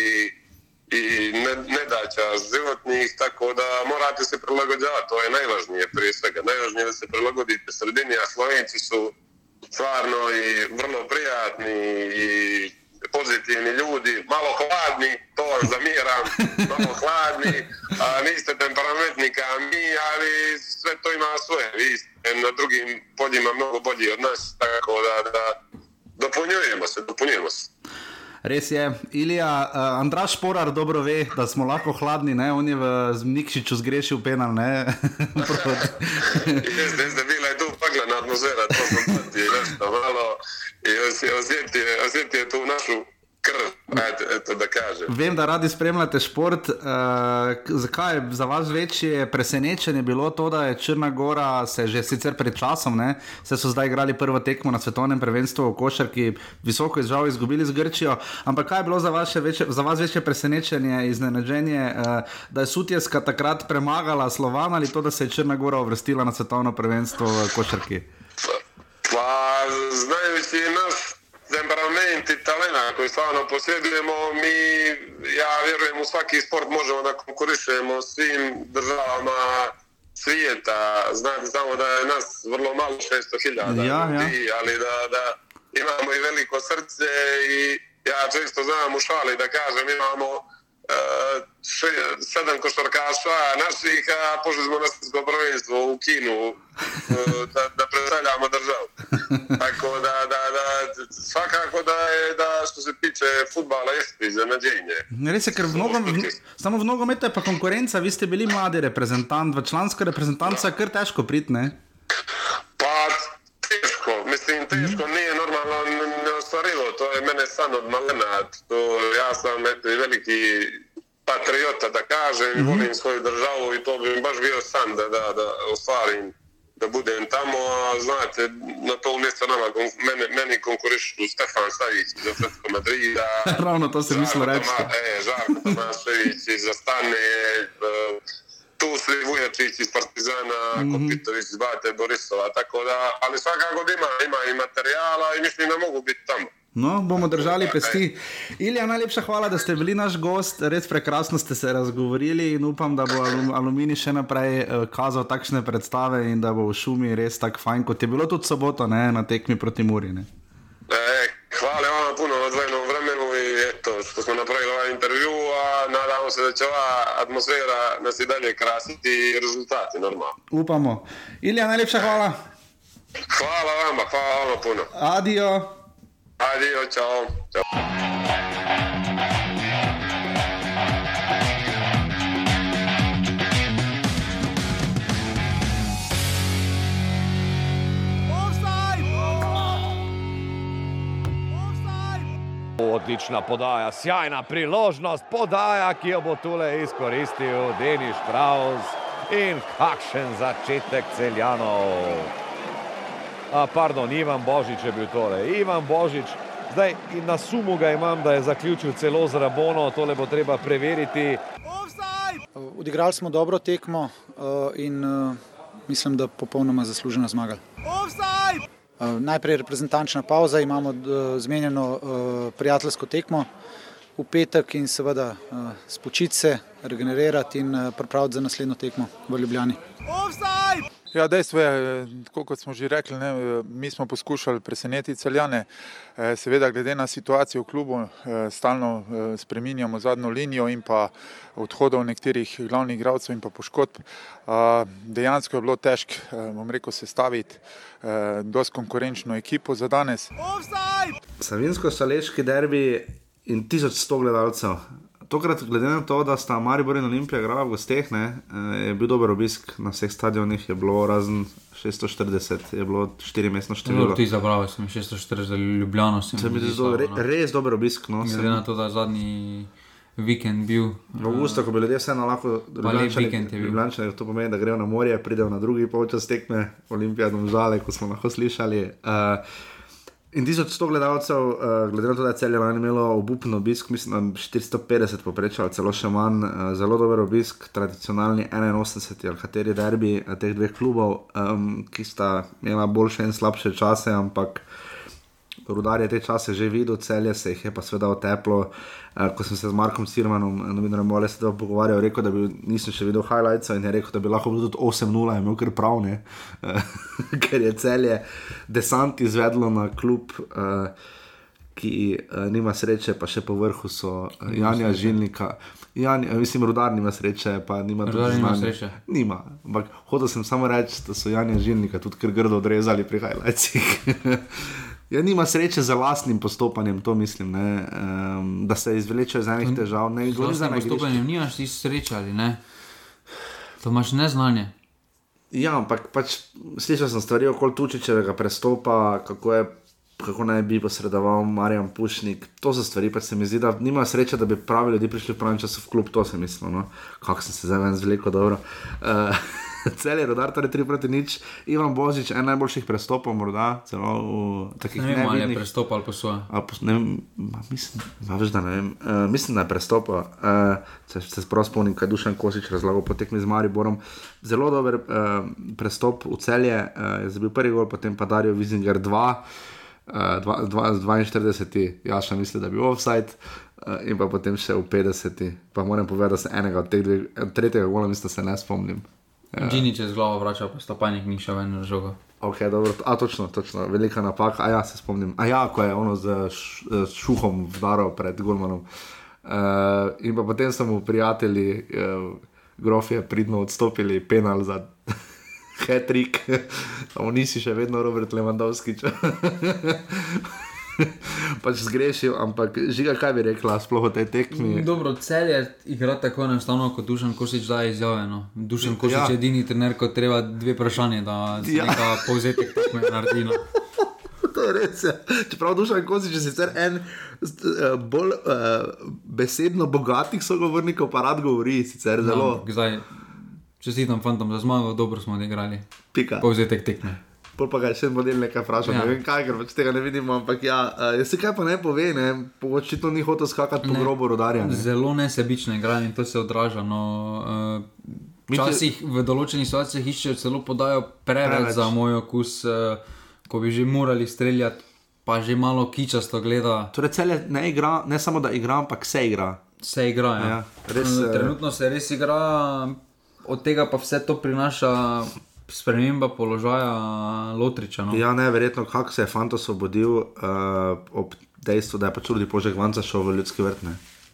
i ne, nedaća životnih, tako da morate se prilagođavati, to je najvažnije prije svega. Najvažnije je da se prilagodite sredini, a Slovenci su stvarno i vrlo prijatni i pozitivni ljudi, malo hladni, to vam zamjeram, malo hladni, a niste temperamentni kao mi, ali sve to ima svoje, vi ste na drugim poljima mnogo bolji od nas, tako da, da dopunjujemo se, dopunjujemo se. Res je, Ilija, uh, Andraš Porar dobro ve, da smo lahko hladni, ne? on je v Nikšiču zgrešil penal. Jaz zdaj bila je tu paglana atmosfera, to sem ti nešto malo i osjetio, osjetio tu našu krv, eto, da kažem. Vem, da radi spremljate šport. Uh, zakaj je za vas večje presenečenje bilo to, da je Črna Gora se že sicer pred časom, ne, se so zdaj igrali prvo tekmo na svetovnem prvenstvu v košarki, visoko izžal izgubili z Grčijo. Ampak kaj je bilo za, večje, za vas večje presenečenje, iznenađenje, uh, da je Sutjeska takrat premagala Slovan ali to, da se je Črna Gora uvrstila na svetovno prvenstvo v košarki? Pa, znajući naš temperament i talena koji stvarno posjedujemo, mi, ja vjerujem, u svaki sport možemo da konkurišemo svim državama svijeta. Znate samo da je nas vrlo malo, 600.000 Ja, ja. ljudi, ali da, da imamo i veliko srce i ja često znam u šali da kažem imamo sedam košarkaša naših, a pošli smo na svjetsko prvenstvo u Kinu uh, da, da predstavljamo državu. Tako da, da, da svakako da je, da što se tiče futbala, jeste iznenađenje. Res je, ker v nogom, v, samo v nogometu je pa konkurenca, vi ste bili mladi reprezentant, v člansko reprezentanco je kar težko priti, ne? Pa teško, mislim teško, mm. nije normalno neostvarivo, to je mene san od malena, to, ja sam eto, veliki patriota da kažem, mm -hmm. volim svoju državu i to bi mi baš bio san da, da, da ostvarim da budem tamo, a znate, na to mjesto nama, mene, meni konkurišu Stefan Savić iz Atletico Madrida. Ravno to se mislio reći. E, Žarko Tomašević iz Astane, Tusli Vujačić iz Partizana, mm -hmm. Kopitović iz Bate Borisova, tako da, ali svakako da ima, ima i materijala i mislim da mogu biti tamo. No, bomo držali pesti. Ilja, najlepša hvala, da ste bili naš gost, res prekrasno ste se razgovorili in upam, da bo Aluminij še naprej uh, kazal takšne predstave in da bo v šumi res tako fajn, kot je bilo tudi soboto ne, na tekmi proti Muri. Ne. E, hvala vam puno vremenu i eto, što smo napravili ovaj intervju, a nadamo se da će ova atmosfera nas i dalje krasiti i rezultati normalno. Upamo. Ilja, najlepša hvala. Hvala vama, hvala vama puno. Adijo. Adijo, čao. čao. Odlična podaja, sjajna priložnost, podaja, ki jo bo tule izkoristil Denis Štraus in kakšen začetek celjanov. A, pardon, Ivan Božič je bil tole. Ivan Božič, zdaj na sumu ga imam, da je zaključil celo z Rabono, tole bo treba preveriti. Odigrali smo dobro tekmo uh, in uh, mislim, da popolnoma zasluženo zmagali. Uh, najprej reprezentančna pauza, imamo uh, zmenjeno uh, prijateljsko tekmo v petek in seveda spočiti se, regenerirati in pripraviti za naslednjo tekmo v Ljubljani. Ja, dejstvo je, tako kot smo že rekli, ne, mi smo poskušali presenetiti celjane. Eh, seveda, glede na situacijo v klubu, eh, stalno eh, spreminjamo zadnjo linijo in pa odhodov nekaterih glavnih igralcev in pa poškodb. Dejansko je bilo težko, bom rekel, sestaviti dosti konkurenčno ekipo za danes. Savinsko-saleški derbi in 1100 gledalcev tokrat, glede na to, da sta Maribor in Olimpija igrala v gosteh, ne, eh, je bil dober obisk na vseh stadionih, je bilo razen 640, je bilo 4 mestno število. No, ti zabrali sem 640 Ljubljano. Se mi zdi, re, no. res dober obisk. No, glede na to, da je zadnji vikend bil. V avgustu, ko bi ljudje vseeno lahko Ljubljančani, to pomeni, da grejo na morje, pridejo na drugi polčas tekme, Olimpija, domžale, ko smo lahko slišali. Uh, In 1100 gledalcev, uh, glede na to, da je celje lani imelo obupen obisk, mislim, da 450 poprečja ali celo še manj, uh, zelo dober obisk, tradicionalni 81 ali kateri derbi uh, teh dveh klubov, um, ki sta imela boljše in slabše čase, ampak rudar je te čase že videl, celje se jih je pa seveda oteplo. Uh, ko sem se z Markom Sirmanom, novinarjem Mole, se tam pogovarjal, rekel, da bi, nisem še videl highlights in je rekel, da bi lahko bilo tudi 8-0, imel kar prav, uh, ker je celje desant izvedlo na klub. Uh, Ki uh, nima sreče, pa še po vrhu so uh, Janja Žilnika. Jan, mislim, rudar nima sreče, pa nima tudi nima sreče. Nima. Ampak hotel sem samo reči, da so Janja Žilnika tudi kar grdo odrezali pri highlightsih. Ja, nima sreče za lastnim postopanjem, to mislim, um, da se izvleče iz enih težav. Ne, z lastnim postopanjem nimaš ti sreče ali ne. To imaš neznanje. Ja, ampak pač, slišal sem stvari okoli Tučičevega prestopa, kako, je, kako naj bi posredoval Marjan Pušnik. To so stvari, pa se mi zdi, da nima sreče, da bi pravi ljudje prišli v pravem času v klub, to sem mislil. No? Kako sem se zdaj ven zvlekel dobro. Uh, cel je rodar, torej 3 proti nič. Ivan Božič, en najboljših prestopov, morda celo v takih ne vem, ali je prestop ali posoj. Mislim, da ne vem. Uh, mislim, da je prestop. Uh, se se sprav spomnim, kaj Dušan Kosič razlagal po tekmi z Mariborom. Zelo dober uh, prestop v celje, uh, je bil prvi gol, potem pa Darijo Vizinger 2. Uh, 42, ja, še mislim, da je bil offside, uh, in pa potem še v 50. Pa moram povedati, da se enega od teh dveh, tretjega gola, mislim, da se ne spomnim. Džini ja. čez glavo vrača, pa stopajnik ni šel ven žogo. Ok, dobro, a točno, točno, velika napaka. A ja, se spomnim. A ja, ko je ono z, šuhom vdaral pred Gulmanom. Uh, in pa potem so mu prijatelji, uh, grofje, pridno odstopili penal za hetrik, ampak nisi še vedno Robert Lewandowski. pač zgrešil, ampak žiga, kaj bi rekla, sploh o tej tekmi. Dobro, cel je igra tako enostavno, kot Dušan Kosič da izjavljeno. Dušan Kosič ja. je edini trener, ko treba dve vprašanje, da ja. nekaj povzetek tekme naredi. No. To je res. Ja. Čeprav Dušan Kosič je sicer en uh, bolj uh, besedno bogatih sogovornikov, pa rad govori, sicer zelo. No, Čestitam fantom za zmago, dobro smo odigrali. Pika. Povzetek tekme pol pa ga še model nekaj vpraša. Ja. Ne vem kaj, ker pač tega ne vidimo. Ampak ja, uh, se kaj pa ne pove, ne, očitno ni hotel skakati po grobu rodarja. Ne. Zelo nesebično igra in to se odraža. No, uh, Včasih v določenih situacijah iščejo celo podajo preveč, preveč. za moj okus, uh, ko bi že morali streljati, pa že malo kičasto gleda. Torej, cel je ne igra, ne samo da igra, ampak se igra. Se igra. Ja. Ja, res, Trenutno se res igra, od tega pa vse to prinaša sprememba položaja Lotriča. No? Ja, ne, verjetno, kako se je fant osvobodil uh, ob dejstvu, da je pač tudi požek vanca šel v ljudski vrt.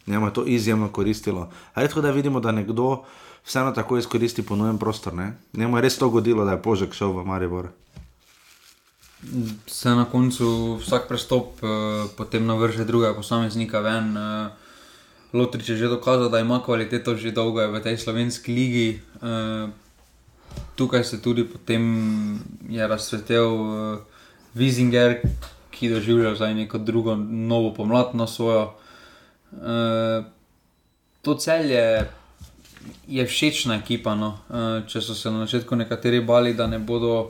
Njemu je to izjemno koristilo. Redko da vidimo, da nekdo vseeno tako izkoristi ponujen prostor. Ne? Njemu je res to godilo, da je požek šel v Maribor. Se na koncu vsak prestop, uh, potem navrže druga posameznika ven. Uh, Lotrič je že dokazal, da ima kvaliteto že dolgo v tej slovenski ligi. Uh, tukaj se tudi potem je razsvetil uh, Vizinger, ki doživlja zdaj neko drugo, novo pomlad na svojo. Uh, to celje je všečna ekipa. No. Uh, če so se na začetku nekateri bali, da ne bodo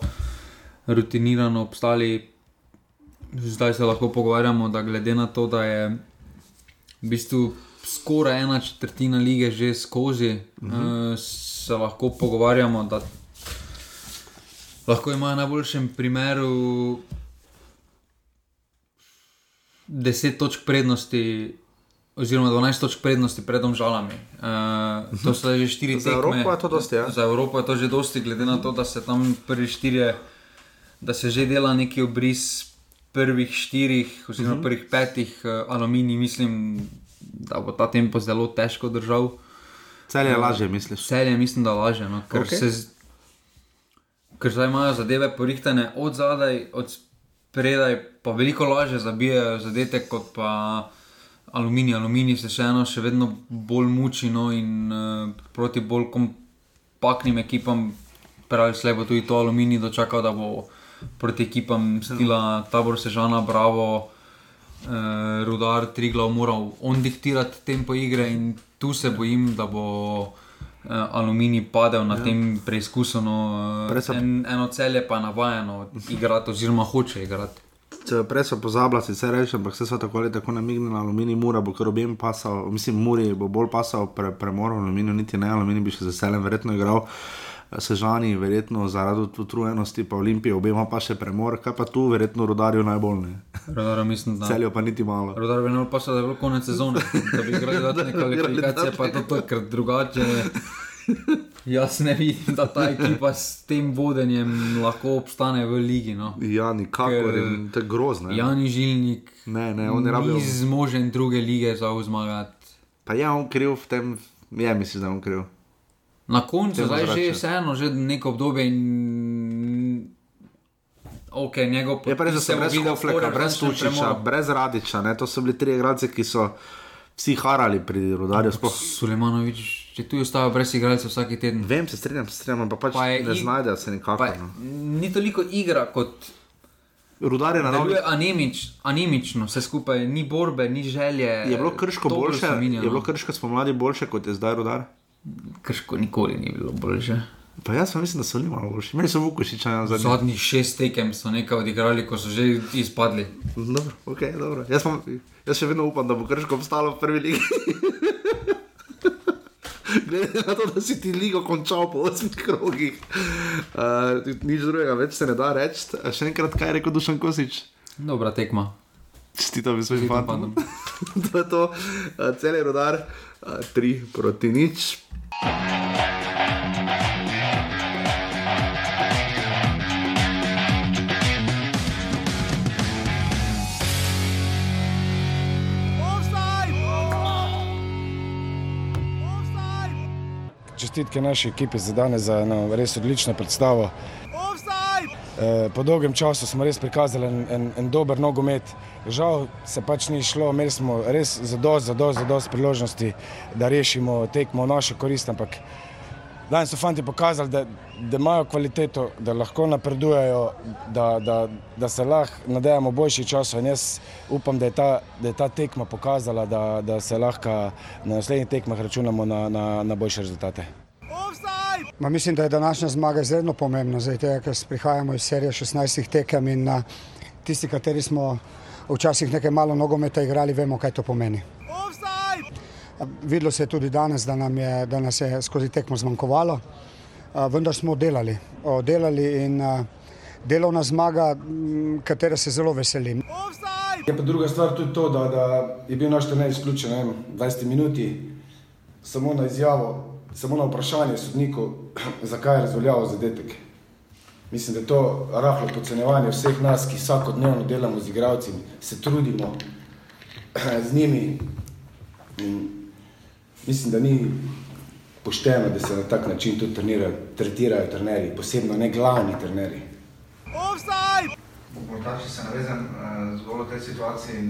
rutinirano obstali, zdaj se lahko pogovarjamo, da glede na to, da je v bistvu. Skoraj ena četrtina lige že skozi, uh -huh. uh, se lahko pogovarjamo, da lahko ima v najboljšem primeru 10 točk prednosti oziroma 12 točk prednosti pred Domžalami. Uh, to so že štiri Za tekme. Evropo je to dosti, ja. Za Evropo je to že dosti, glede na to, da se tam prvi štirje, da se že dela neki obris prvih štirih, oziroma Mhm. prvih petih, uh, aluminij, mislim, da bo ta tempo zelo težko držal. Celje je lažje, misliš? Celje mislim, da lažje, no, ker Ok. okay. se. z- Ker zdaj imajo zadeve porihtane od zadaj, od spredaj, pa veliko lažje zabijajo zadetek kot pa aluminij. Aluminij se še eno še vedno bolj muči no, in uh, proti bolj kompaktnim ekipam, pravi slej bo tudi to aluminij dočakal, da bo proti ekipam stila Tabor Sežana, Bravo, uh, Rudar, Triglav moral on diktirati tempo igre in tu se bojim, da bo uh, aluminij padel na Ja. tem preizkusu. No, uh, so- en, eno celje pa je navajeno igrati, oziroma hoče igrati. Če prej so pozabili, sicer reči, ampak vse so tako ali tako namignili, aluminij mura bo kar objem pasal, mislim, muri bo bolj pasal pre, premor, aluminij niti ne, aluminij bi še z veseljem verjetno igral. Sežani, verjetno zaradi utrujenosti, pa Olimpije, obema pa še premor, kaj pa tu, verjetno rodarju najbolj ne. Rodar, mislim, da. Celjo pa niti malo. Rodar bi nal pasal, da je bilo konec sezone, da bi igrali dodatne kvalifikacije, pa to, to ker drugače. Jaz ne vidim, da ta ekipa s tem vodenjem lahko obstane v ligi. No. Ja, nikakor, to je grozno. ja. Jani Žilnik Ne, ne, je rabil- ni zmožen druge lige za zmagati. Pa je on kriv v tem, je mislim, da je on kriv. Na koncu zdaj že zrače. vseeno, že neko obdobje in ok, njegov Je pa res, da podpis so se bo brez skoraj brez Tučiča, brez Radiča, ne? to so bili tri igralce, ki so vsi harali pri rodarju. Sploh. Sulemanovič, če tu ostaja brez igralcev vsak teden. Vem, se strinjam, se strinjam, pa pač Pa ne ig- znajdejo se nikakor. Pa, no. ni toliko igra kot. Rudar je na nogi. anemič, anemično, vse skupaj, ni borbe, ni želje. Je bilo krško boljše, je bilo no. krško spomladi boljše kot je zdaj rudar. Krško nikoli ni bilo boljše. Pa jaz pa mislim, da so bili malo boljši. Meni so Vukošiča na zadnji. Zadnjih šest tekem so nekaj odigrali, ko so že izpadli. Dobro, ok, dobro. Jaz, pa, jaz še vedno upam, da bo krško obstalo v prvi ligi. Glede na to, da si ti ligo končal po osmih krogih, uh, nič drugega več se ne da reči. Še enkrat, kaj je rekel Dušan Kosič? Dobra tekma. Čestitam svojim fantom. to je to, uh, cel je rodar, uh, tri proti nič. Čestitke naši ekipi za danes za eno res odlično predstavo. Eh, Po dolgem času smo res prikazali en, en, en dober nogomet. Žal se pač ni šlo, imeli smo res zadost, zadost, zadost priložnosti, da rešimo tekmo v našo korist, ampak danes so fanti pokazali, da, da imajo kvaliteto, da lahko napredujejo, da, da, da se lahko nadejamo boljših časov. In jaz upam, da je ta, da je ta tekma pokazala, da, da se lahko na naslednjih tekmah računamo na, na, na boljše rezultate. Ma mislim, da je današnja zmaga izredno pomembna, zdaj tega, ker prihajamo iz serije 16 tekem in a, tisti, kateri smo včasih nekaj malo nogometa igrali, vemo, kaj to pomeni. Videlo se je tudi danes, da, nam je, da nas je skozi tekmo zmanjkovalo, a, vendar smo delali, delali in delovna zmaga, katere se zelo veselim. Je pa druga stvar tudi to, da, da je bil naš trener izključen ne vem, 20 minuti, samo na izjavo, samo na vprašanje sodniku, zakaj je razveljavil zadetek. Mislim, da je to rahlo podcenjevanje vseh nas, ki vsakodnevno delamo z igralci, se trudimo z njimi. In mislim, da ni pošteno, da se na tak način tudi trenirajo, tretirajo trenerji, posebno ne glavni trenerji. Morda, če se navezem uh, zgolj v tej situaciji,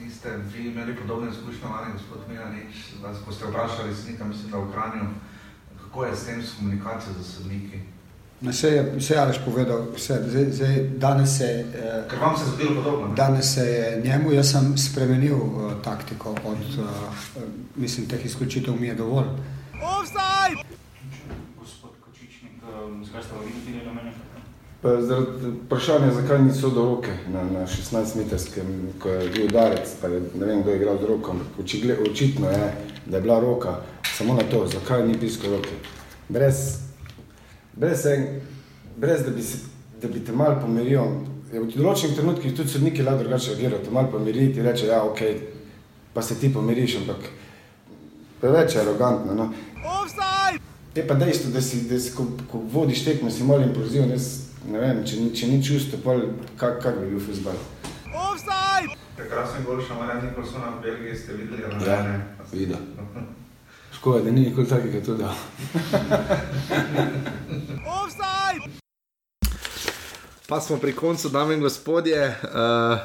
niste vi imeli podobne izkušnje, ali gospod Milanič, da ko ste vprašali sodnika, mislim, da v Kranju, kako je s tem s komunikacijo z sodniki? Vse je, vse je Aleš povedal, vse, zdaj, zdaj, danes se je. Ker vam se je zgodilo podobno. ne? Danes se je njemu, jaz sem spremenil uh, taktiko, od uh, mislim, teh izključitev mi je dovolj. Zakaj ste pa vi dobili rumene? Pa Zaradi vprašanja, zakaj niso do roke na, na 16-metrskem, ko je bil udarec, pa je, ne vem, kdo je igral z roko, ampak očigle, očitno je, da je bila roka samo na to, zakaj ni pisko roke. Brez, brez, en, brez da, bi se, da bi te mal pomiril. Je v določenih trenutkih tudi sodniki lahko drugače reagirajo, te mal pomiriti in reče, ja, ok, pa se ti pomiriš, ampak preveč je arogantno. No. Je pa dejstvo, da si, da si ko, ko vodiš tekmo, si malo impulziven. Jaz Ne vem, če ni, če ni čustvo, kak, kak bi bil futbol. Prekrasen gol, še malo Nikolsona v Belgiji ste videli. ali Ja, ne? videl. Škoda, da ni nikoli takega tudi. Pa smo pri koncu, dame in gospodje. Uh,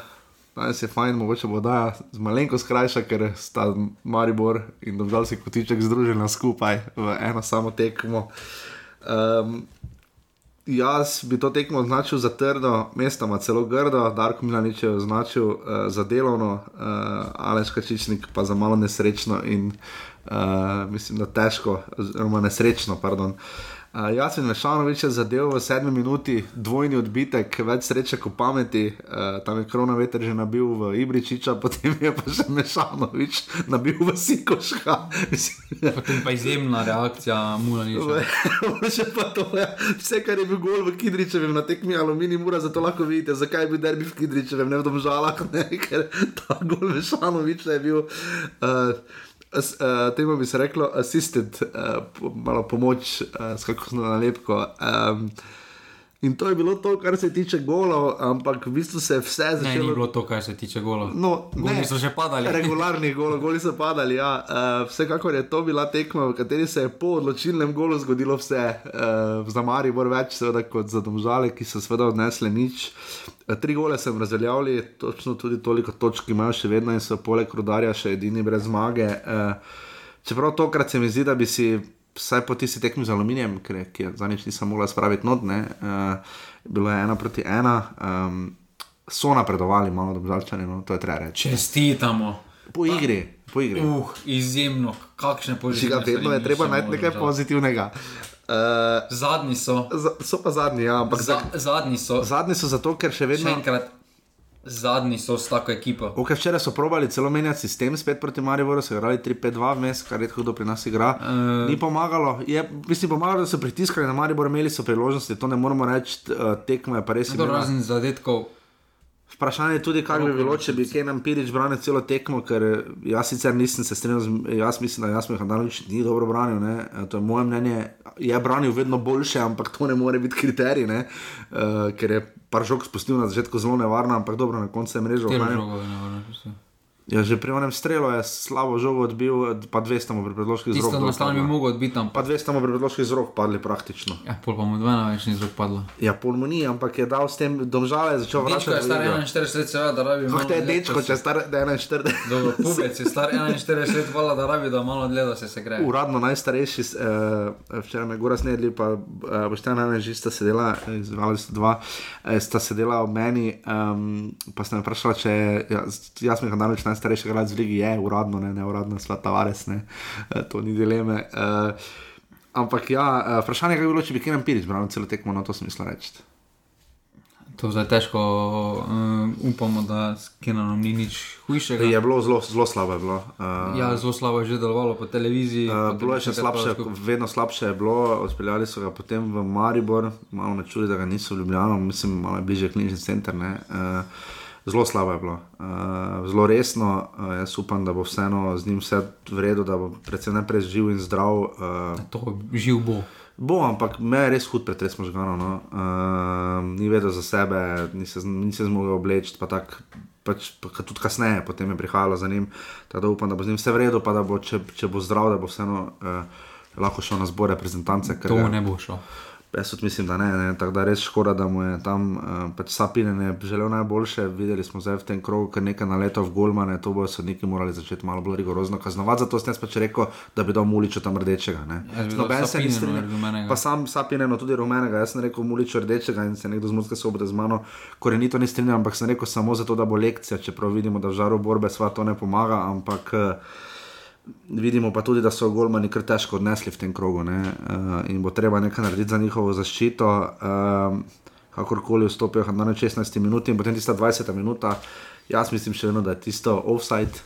danes je fajn, mogoče bo da z malenko skrajša, ker sta Maribor in Dovžalski kotiček združena skupaj v eno samo tekmo. Um, jaz bi to tekmo označil za trdo, mestoma celo grdo, Darko Milanič je označil uh, za delovno, uh, Aleš Kačičnik pa za malo nesrečno in uh, mislim, da težko, oziroma nesrečno, pardon. Uh, Jaz sem Mešanovič zadev v sedmi minuti, dvojni odbitek, več sreče kot pameti, uh, tam je krona veter že nabil v Ibričiča, potem je pa še Mešanovič nabil v Sikoška. Potem pa izjemna reakcija Mulaniča. Še pa to, ja. vse kar je bil gol v Kidričevem na tekmi Aluminij Mura, zato lahko vidite, zakaj je bil derbi v Kidričevem, ne v Domžalah, ne, ker ta gol Mešanoviča je bil. Uh, As, uh, temu bi se reklo, assisted, uh, po, malo pomoč, uh, s kakšno nalepko. Um, in to je bilo to, kar se tiče golov, ampak v bistvu se je vse Ne, začelo. ni bilo to, kar se tiče golov. No, Goli ne, so že padali. Regularni goli, goli so padali. Ja. Uh, vsekakor je to bila tekma, v kateri se je po odločilnem golu zgodilo vse. Uh, za Maribor več, seveda, kot za Domžale, ki so seveda odnesle nič. Uh, tri gole sem razveljavili, točno tudi toliko točk imajo še vedno in so poleg rudarja še edini brez zmage. Uh, čeprav tokrat se mi zdi, da bi si. Vsaj po tisti tekmi z aluminijem, je- ki je za nič nisem mogla spraviti not, ne, uh, bilo je ena proti ena, um, so napredovali, malo dobžalčani, no, to je treba reči. Čestitamo. Po igri, po igri. Uh, izjemno, kakšne Že ga vedno je treba najti nekaj pozitivnega. Uh, zadnji so. So pa zadnji, ja, ampak Za, zadnji so. Zadnji so zato, ker še vedno. Še enkrat, zadnji so s tako ekipo. Okay, včeraj so probali celo menjati sistem, spet proti Mariboru, so igrali 3-5-2 vmes, kar redko kdo pri nas igra. Uh, Ni pomagalo, je, mislim, pomagalo, da so pritiskali na Maribor, imeli so priložnosti, to ne moramo reči, uh, tekmo je pa res. Razen zadetkov. Vprašanje je tudi, kaj bi bilo, če bi Kenan Pirič branil celo tekmo, ker jaz sicer nisem se strinjal, z- jaz mislim, da Jasmin Handanovič ni dobro branil, ne? Eh, to je moje mnenje, je branil vedno boljše, ampak to ne more biti kriterij, ne? uh, ker je par žog spustil na začetku zelo nevarno, ampak dobro, na koncu je mrežo Katero ohranil. žogo je nevarno? Ja, že pri onem strelu je slabo žogo odbil, pa 200 mu pri predložkih z Tisto rok. enostavno bi mogel odbiti tam. Pa 200 mu pri predložkih z rok padli praktično. Ja, pol pa mu dvena več ni zrok padlo. Ja, pol mu ni, ampak je dal s tem domžale, začel Dečko vračati. je v star igro. 41 let, seveda, da rabi. Kako te je dečko, če je star 41? Dobro, pubec je star 41 let, hvala, da rabi, da malo dlje, da se se gre. Uradno najstarejši, uh, včeraj me Gora snedli, pa uh, bošte na že sta sedela, izvali sta dva, uh, sta sedela ob meni, um, pa sta me vprašala, če je jaz, jaz mi Handanovič najstarejši igralec v ligi, je uradno, ne, ne uradno, sva Tavares, ne, uh, to ni dileme. Uh, ampak ja, uh, vprašanje je, kaj bi bilo, če bi Kenan Pirič branil celo tekmo, no to sem mislil reči. To zdaj težko um, upamo, da s Kenanom ni nič hujšega. Je bilo zelo, zelo slabo. Je bilo, uh, Ja, zelo slabo je že delovalo po televiziji. Uh, bilo je še slabše, vedno slabše je bilo, odpeljali so ga potem v Maribor, malo me čudi, da ga niso v Ljubljano, mislim, malo je bliže klinični center. ne, Uh, zelo slabo je bilo, uh, zelo resno. Uh, jaz upam, da bo vseeno z njim vse v redu, da bo predvsem najprej živ in zdrav. Uh, to živ bo. Bo, ampak me je res hud pretres možganov. No. Uh, ni vedel za sebe, ni se, ni se zmogel obleči, pa tako. Pač, pa, tudi kasneje, potem je prihajalo za njim, tako da upam, da bo z njim vse v redu, pa da bo, če, če bo zdrav, da bo vseeno uh, lahko šel na zbor reprezentance. To ga- ne bo šel. Jaz tudi mislim, da ne, ne. tako da res škoda, da mu je tam uh, pač Sapinen je želel najboljše. Videli smo zdaj v tem krogu, ker nekaj naletov v Golmane, to bodo sodniki morali začeti malo bolj rigorozno kaznovati. Zato sem jaz pač rekel, da bi dal Muliču tam rdečega. ne. Dal Noben se ni strinjal. Pa sam Sapineno tudi rumenega. Jaz sem rekel Muliču rdečega in se nekdo z Murske sobote z mano korenito ni strinjal, ampak sem rekel samo zato, da bo lekcija, čeprav vidimo, da v žaru borbe sva to ne pomaga, ampak. Uh, Vidimo pa tudi, da so golmani kar težko odnesli v tem krogu ne? uh, in bo treba nekaj narediti za njihovo zaščito. Um, kakorkoli vstopijo na 16 minut in potem tista 20 minuta, jaz mislim še vedno, da je tisto offside.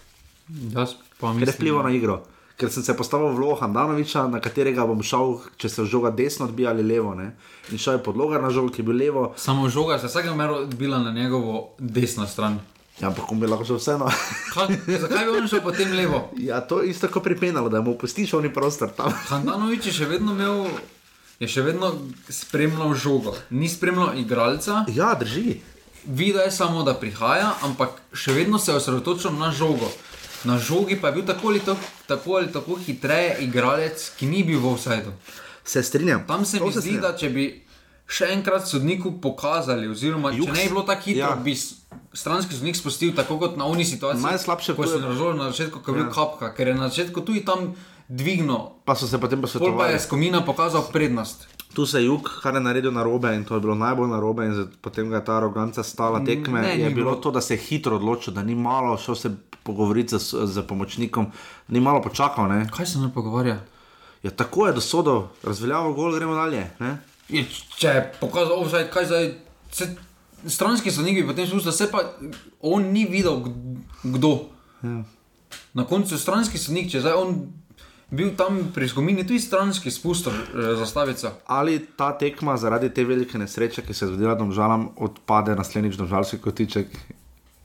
Ker je vplival na igro. Ker sem se postavil v vlogo Handanoviča, na katerega bom šel, če se žoga desno odbija ali levo. Ne? In šel je podloga na žogo, ki je bil levo. Samo žoga se vsakem meru odbila na njegovo desno stran. Ja, ampak on bi lahko šel vseeno. Kaj, zakaj bi on šel potem levo? Ja, to je isto kot pri Penalu, da mu pustiš oni prostor tam. Handanovič je še vedno imel, je še vedno spremljal žogo, ni spremljal igralca. Ja, drži. Videl je samo, da prihaja, ampak še vedno se je osredotočil na žogo. Na žogi pa je bil tako ali tako, tako, ali tako hitreje igralec, ki ni bil v offsajdu. Se strinjam. Tam se To mi se zdi, strinjam. da če bi še enkrat sodniku pokazali, oziroma če Juks. ne bi bilo tako hitro, Ja. bi stranski sodnik spustil tako kot na oni situaciji. Najslabše je- je razložil na začetku, ko je bil Ja. kapka, ker je na začetku tudi tam dvignil. Pa so se potem Pol pa posvetovali. je skomina pokazal prednost. Tu se je jug, kar je naredil na robe in to je bilo najbolj na robe, in zato- potem ga je ta aroganca stala tekme. Ne, je bilo bilo. to, da se je hitro odločil, da ni malo šel se pogovoriti z, z pomočnikom, ni malo počakal. Ne? Kaj se ne pogovarja? Ja, tako je dosodil, razveljavil gol, gremo dalje. Ne? Je, če je pokazal offside, kaj zdaj. Se, stranski sodnik bi potem spustil, se pa on ni videl, kd- kdo. Ja. Na koncu je stranski sodnik, če zdaj on bil tam pri skomini, tudi stranski spustil eh, zastavico. Ali ta tekma zaradi te velike nesreče, ki se je zgodila domžalam, odpade naslednjič domžalski kotiček?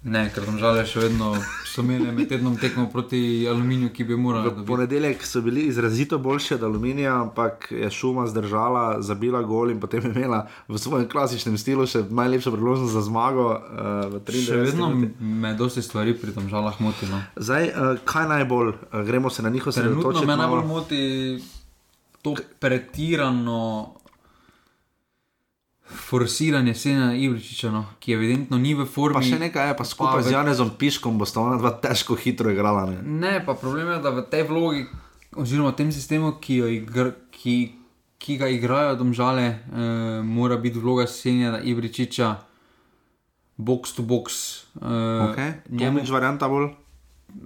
Ne, ker tam žal še vedno so imeli med tednom tekmo proti aluminiju, ki bi morali. V ponedeljek so bili izrazito boljši od aluminija, ampak je šuma zdržala, zabila gol in potem imela v svojem klasičnem stilu še najlepšo priložnost za zmago. Uh, v 93 Še vedno me dosti stvari pri tem žalah moti. No. Zdaj, uh, kaj najbolj, uh, gremo se na njihov Trenutno sredotočiti. me najbolj moti to pretirano forsiranje Sena Ibričiča, no, ki evidentno ni v formi. Pa še nekaj je, pa skupaj v- z Janezom Piškom bosta ona dva težko hitro igrala. Ne? Ne, pa problem je, da v tej vlogi, oziroma v tem sistemu, ki, igr, ki, ki ga igrajo domžale, eh, mora biti vloga Senja Ibričiča box to box. Eh, Okay. Tomič varianta bolj.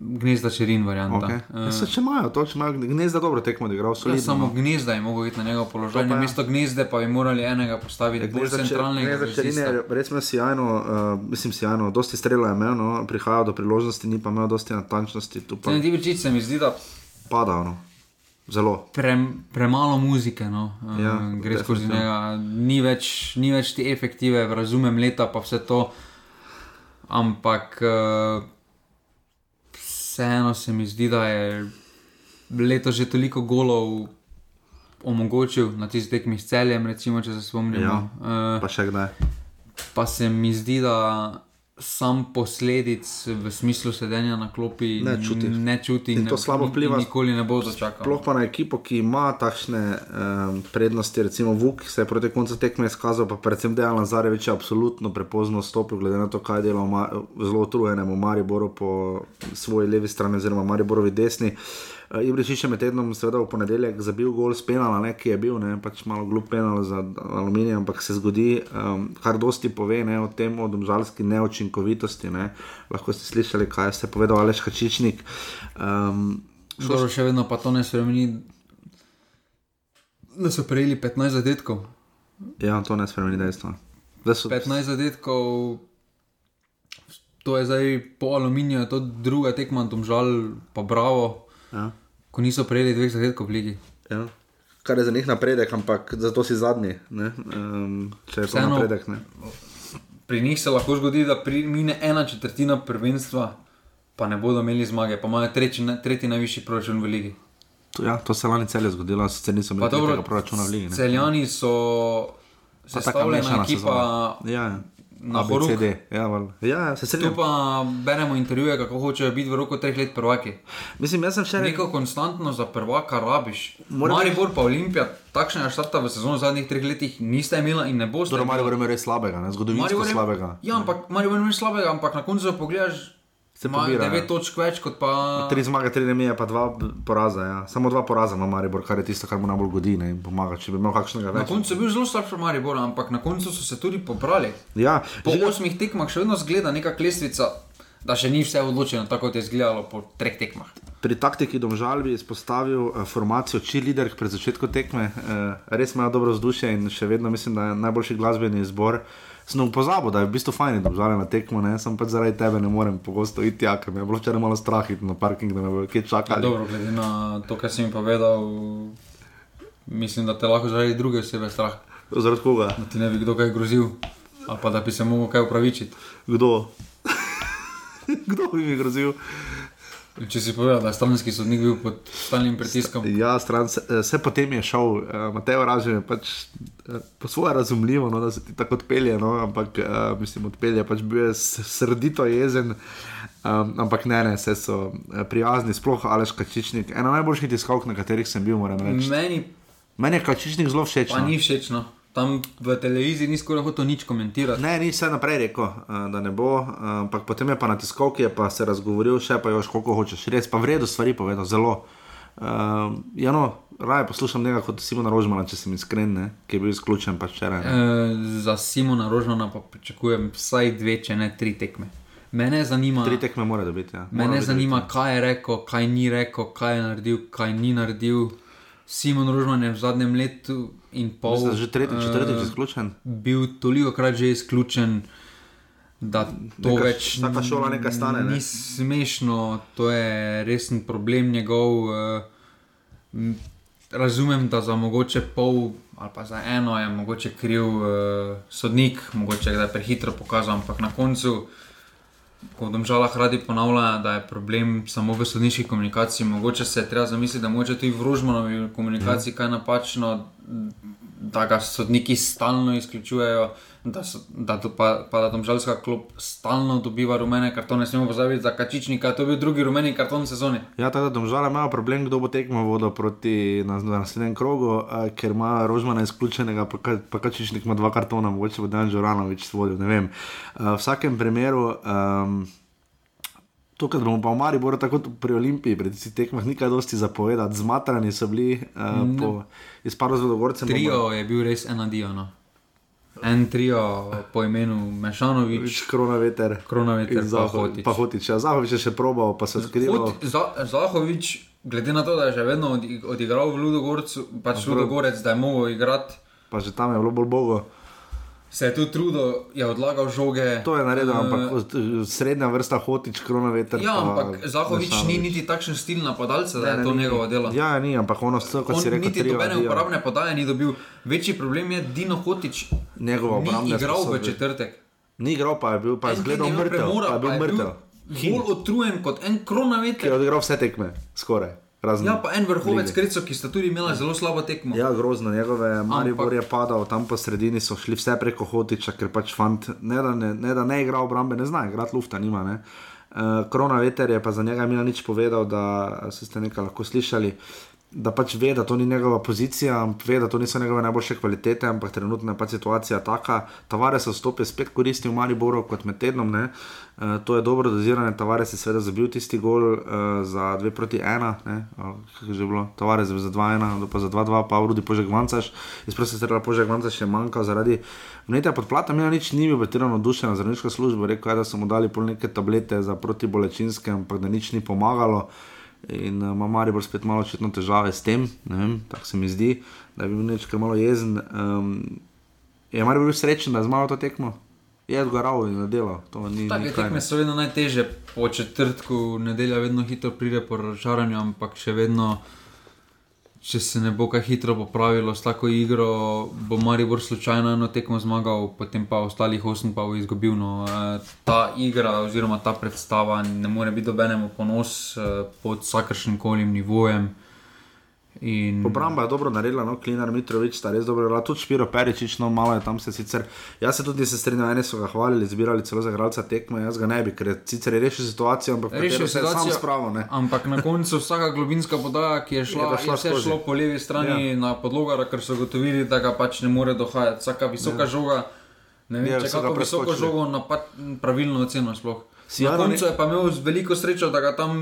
Gnezda Čerin varianta. Okay. Eh, Ja, se, če imajo to, če imajo gnezda dobro tekmo, odigral Ja, solidno. samo no. gnezda je mogel iti na njegov položaj, To pa ja. namesto gnezde pa bi morali enega postaviti bolj centralnega. Ne, začerin je recimo sjajno, uh, mislim sjajno, dosti strela je imel, no, prihajal do priložnosti, ni pa imel dosti natančnosti, pa Sen Ibričič se mi zdi, da pada, no. Zelo. pre, premalo muzike no, eh, Ja, gre skozi njega. Ni več, ni več te efektive, razumem leta, pa vse to. Ampak uh, vseeno se mi zdi, da je leto že toliko golov omogočil na tisti tekmi s celjem, recimo, če se spomnimo. Ja, Eh, pa še kdaj. pa se mi zdi, da sam posledic v smislu sedenja na klopi Ne čuti. ne čuti In ne- to slabo in vpliva. Nikoli ne bo dočakal. Sploh pa na ekipo, ki ima takšne um, prednosti, recimo Vuk, se je proti koncu tekme izkazal, pa predvsem Dejan Lazarevič je absolutno prepozno stopil, glede na to, kaj dela v Ma- v zelo utrujenemu Mariboru po svoji levi strani, oziroma Mariborovi desni. Uh, Ibričič je med tednom, seveda v ponedeljek, zabil gol s penala, ne, ki je bil, ne, pač malo glup penal za aluminij, ampak se zgodi, um, kar dosti pove ne, o tem, o domžalski neočinkovitosti. Ne. Lahko ste slišali, kaj ste povedal Aleš Hačičnik. Um, Dobro, še vedno pa to ne spremeni, da so prejeli 15 zadetkov. Ja, to ne spremeni dejstva. Da so 15 zadetkov, to je zdaj po aluminiju, je to druga tekma, domžal, pa bravo. Ja. Ko niso prejeli dveh zadetkov v ligi. Ja. Kar je za njih napredek, ampak zato si zadnji. Ne? Um, če je Vseeno- napredek. Ne? Pri njih se lahko zgodi, da mine ena četrtina prvenstva, pa ne bodo imeli zmage, pa imajo tretji, tretji najvišji proračun v ligi. To, ja, to se lani celje zgodilo, sicer niso imeli dobro, tega proračuna v ligi. ne. Celjani so sestavljena ekipa. Ja, ja. Na horuk. Ja, val- ja, se Tu strinjam. pa beremo intervjuje, kako hočejo biti v roku treh let prvaki. Mislim, jaz sem še Neko konstantno za prvaka rabiš. Moram Maribor pa Olimpija, takšnega štarta v sezoni v zadnjih treh letih niste imela in ne boste. Imela. Maribor imel res slabega, ne? zgodovinsko Maribor slabega. Ja, ampak Maribor je imel slabega, ampak na koncu pogledaš, Se ima pobira, ja. 9 točk več kot pa. Tri zmage, tri remije, pa dva poraza. Ja. Samo dva poraza ima Maribor, kar je tisto, kar mu najbolj godi ne, in pomaga. Če bi imel kakšnega Na več. koncu je bil zelo slab pri Mariboru, ampak na koncu so se tudi pobrali. Ja, Po osmih tekmah še vedno zgleda neka klestvica, da še ni vse odločeno, tako kot je izgledalo po treh tekmah. Pri taktiki Domžal bi izpostavil uh, formacijo cheerleader pred začetkom tekme. Uh, res imajo dobro vzdušje in še vedno mislim, da je najboljši glasbeni izbor. Sem pozabil, da je v bistvu fajn, da obžalujem na tekmo, ne? sem pač zaradi tebe ne morem pogosto iti tja, ker me je bilo včeraj malo strah iti na parking, da me bo kje Ja, čakali. dobro, glede na to, kar si mi povedal, mislim, da te lahko zaradi druge osebe strah. Zaradi koga? Da ti ne bi kdo kaj grozil, ali pa da bi se mogel kaj upravičiti. Kdo? Kdo bi mi grozil? Če si povedal, da je stranski sodnik bil pod stalnim pritiskom. Ja, stran, se, se potem je šel, uh, Mateo Ražen je pač uh, po svoje razumljivo, no, da se ti tako odpelje, no, ampak uh, mislim, odpelje pač bil je srdito jezen. Um, ampak ne, ne, vse so eh, prijazni, sploh Aleš Kačičnik. Ena najboljših tiskovk, na katerih sem bil, moram reči. Meni Meni je Kačičnik zelo všeč. pa no. ni všeč. No. Tam v televiziji ni skoraj hotel nič komentirati. Ne, ni vse naprej rekel, uh, da ne bo, uh, ampak potem je pa na tiskovki je pa se razgovoril, še pa još koliko hočeš. Res pa vredno stvari povedal, zelo. Uh, ja, no, raje poslušam njega kot Simona Rožmana, če sem iskren, ne, ki je bil izključen pač včeraj. E, za Simona Rožmana pa pričakujem vsaj dve, če ne tri tekme. Mene zanima, Tri tekme mora dobiti. Ja. Mora mene biti zanima kaj je rekel, kaj ni rekel, kaj je naredil, kaj ni naredil. Simon Rožman je v zadnjem letu in pol. Mislim, že tretjič, četrtič eh, izključen. Bil toliko krat že izključen, da to Neka- več vsaka šola nekaj stane, ne? Ni smešno, to je resen problem njegov. m, Razumem, da za mogoče pol ali pa za eno je mogoče kriv uh, sodnik, mogoče da je prehitro pokazal, ampak na koncu, ko v domžalah radi ponavljajo, da je problem samo v sodniški komunikaciji, mogoče se je treba zamisliti, da mogoče tudi v Rožmanovi komunikaciji kaj napačno, ga sodniki stalno izključujejo, da, so, da to pa, pa da domžalska klub stalno dobiva rumene kartone, smemo pozabiti za kačičnika, to je bil drugi rumeni karton sezone. Ja, tako da domžale imajo problem, kdo bo tekmo vodil proti na, na naslednjem krogu, eh, ker ima Rožmana izključenega, pa, pa Kačičnik ima dva kartona, mogoče bo Dan Žoranovič vodil, ne vem. Eh, v vsakem primeru. Um, Tukaj bomo pa v Mariboru, tako pri Olimpiji, pri tistih tekmah, nikaj dosti zapovedati. Zmatrani so bili uh, Ne. po izpadu z Vodogorcem. Trio je bil res ena dio. No. En trio po imenu Mešanovič, Kronaveter, Kronaveter in Zaho- Hotič. Pa Hotič, ja, Zahovič je še probal, pa se skrival. Hoti- Za- Zahovič, glede na to, da je že vedno odi- odigral v Ludogorcu, pač. Ludogorec, da je mogel igrati, Pa že tam je bilo bolj bogo. Se je tu trudil, je odlagal žoge. To je naredil, Eh, ampak eh, srednja vrsta Hotič, Kronaveter. Ja, pa ampak Zahovič ni niti takšen stil napadalca, da je ne, to ni. njegovo delo. Ja, ni, ampak ono, vse, kot si rekel, niti dobene adijo. uporabne podaje ni dobil. Večji problem je Dino Hotič. Njegova ni obrambna igral v sposobnost. četrtek. Ni igral, pa je bil, pa je zgledal mrtev. premora, Pa je bil mrtev. Bolj utrujen kot en Ki je odigral vse tekme, skoraj. Razen Ja, pa en vrhovec lige. Kreco, ki sta tudi imela zelo slabo tekmo. Ja, grozno, njegove Maribor je padal, tam po sredini so šli vse preko Hotiča, ker pač fant ne da ne, ne, da ne igra obrambe, ne zna, igrati lufta nima. Ne. Uh, Krona Veter je pa za njega Mila nič povedal, da ste nekaj lahko slišali. Da pač ve, da to ni njegova pozicija, ve, da to niso njegove najboljše kvalitete, ampak trenutno je pač situacija taka. Tavares se vstopi spet koristi v Mariboru kot med tednom. Ne. Uh, to je dobro dozirane. Tavares je seveda zabil tisti gol uh, za 2 proti 1, ne, uh, kako je že bilo. Tavares je za 2-1, pa za 2-2, pa Rudi Požek Vancaš. Izprosti se da Požek Vancaš je manjkal zaradi vnetja podplata. Mila nič ni bil pretirano dušen na zdravniško službo, rekel je, da so mu dali pol neke tablete za protibolečinske, ampak da nič ni pomagalo. In uh, ima Maribor spet malo očitno težave s tem, tako se mi zdi, da je bil nekaj malo jezen. Um, je Maribor bil srečen, da je zmagal to tekmo? Je odgovarjal in delal. Ni Take tekme so vedno najteže, po četrtku nedelja vedno hitro pride po razočaranju, ampak še vedno, če se ne bo kaj hitro popravilo s tako igro, bo Maribor slučajno eno tekmo zmagal, potem pa ostalih osem pa bo izgubil. No. Eh, Ta igra oziroma ta predstava ne more biti dobenemu ponos eh, pod vsakršnim koli nivojem. In... Obramba je dobro naredila, no, Klinar Mitrovič sta res dobro igrala, tudi Špiro Peričič, no, malo je tam se sicer. Jaz se tudi se strinjam, eni so ga hvalili, zbirali celo za igralca tekme, jaz ga ne bi, ker je sicer je rešil situacijo, ampak Rešil se je sam spravo. Ne. Ampak na koncu vsaka globinska podaja, ki je šla, Je pa je šla vse skozi. šlo po levi strani Ja. na podlogara, ker so gotovili, da ga pač ne more dohajati. Vsaka visoka Ja. žoga, ne vem, Ja, če kako visoko žogo napad, pravilno oceno sploh. Si na koncu ne- je pa imel veliko srečo, da ga tam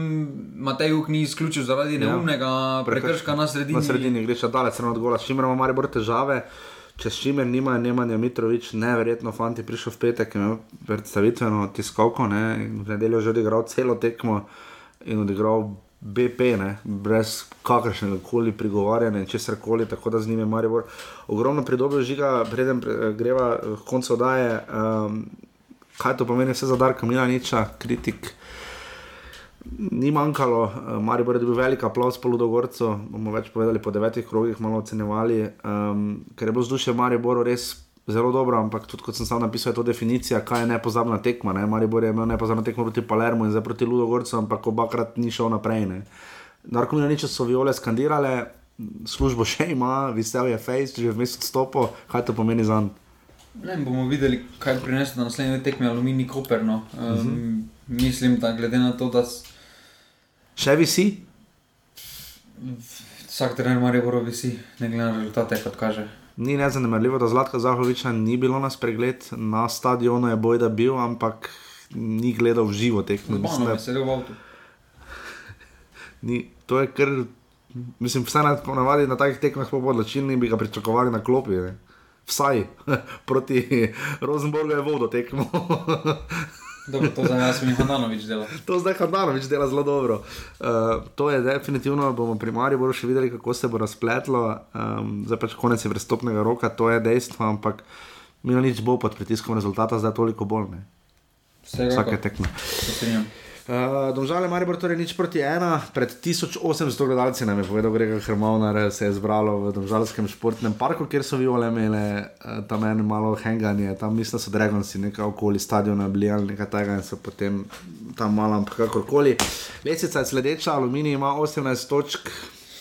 Matej Juk ni izključil zaradi neumnega ja. prekrška na sredini. Na sredini greš daleč, stran od gola, s čimer ima Maribor težave. Če s čimer nima Nemanja Mitrovič, neverjetno, fanti prišel v petek, imel predstavitveno tiskovko, ne, v nedeljo že odigral celo tekmo in odigral BP, ne, brez kakršnega koli prigovarjanja in česar koli, tako da z njim je Maribor ogromno pridobil žiga, preden pre- greva v koncu oddaje. Um, kaj to pomeni vse za Darka Milaniča, kritik? Ni manjkalo, Maribor je dobil velik aplaus po Ludogorcu, bomo več povedali po devetih krogih, malo ocenjevali, um, ker je bilo vzdušje v Mariboru res zelo dobro, ampak tudi kot sem sam napisal, je to definicija, kaj je nepozabna tekma. Ne? Maribor je imel nepozabno tekmo proti Palermo in zdaj proti Ludogorcu, ampak obakrat ni šel naprej. Ne? Darko Milanič so viole skandirale, službo še ima, visel je face, že vmes odstopo, kaj to pomeni za njega. Ne, bomo videli, kaj prinese na naslednji tekmi Alumini Koper. No. Um, uh -huh. Mislim, da glede na to, da. Še visi? Vsak trener ima rebro visi, ne glede na rezultate, kot kaže. Ni nezanemrljivo, da Zlatka Zahoviča ni bilo na spregled, na stadionu je boj, da bil, ampak ni gledal v živo tekmo. Mislim, da je sedel v avtu. Ni, to je kar, mislim, vse na, na takih tekmah po odločilni bi ga pričakovali na klopi. Ne? Vsaj proti Rosenborgu je vodo tekmo. Dobro, to zdaj jaz mi Hananovič dela. To zdaj Hananovič dela zelo dobro. Uh, to je definitivno, bomo pri Mariju še videli, kako se bo razpletlo. Um, zdaj pač konec je prestopnega roka, to je dejstvo, ampak mi nič bo pod pritiskom rezultata, zdaj toliko bolj. Vsake tekme. Uh, Domžale Maribor torej nič proti ena, pred 1800 gledalci nam je povedal Gregor Hrmovnar, se je zbralo v Domžalskem športnem parku, kjer so viole imele uh, tam eno malo henganje, tam mislim, da so Dragonsi nekaj okoli stadiona bili ali nekaj tega in so potem tam malo, ampak kakorkoli. Lesica je sledeča, Aluminij ima 18 točk,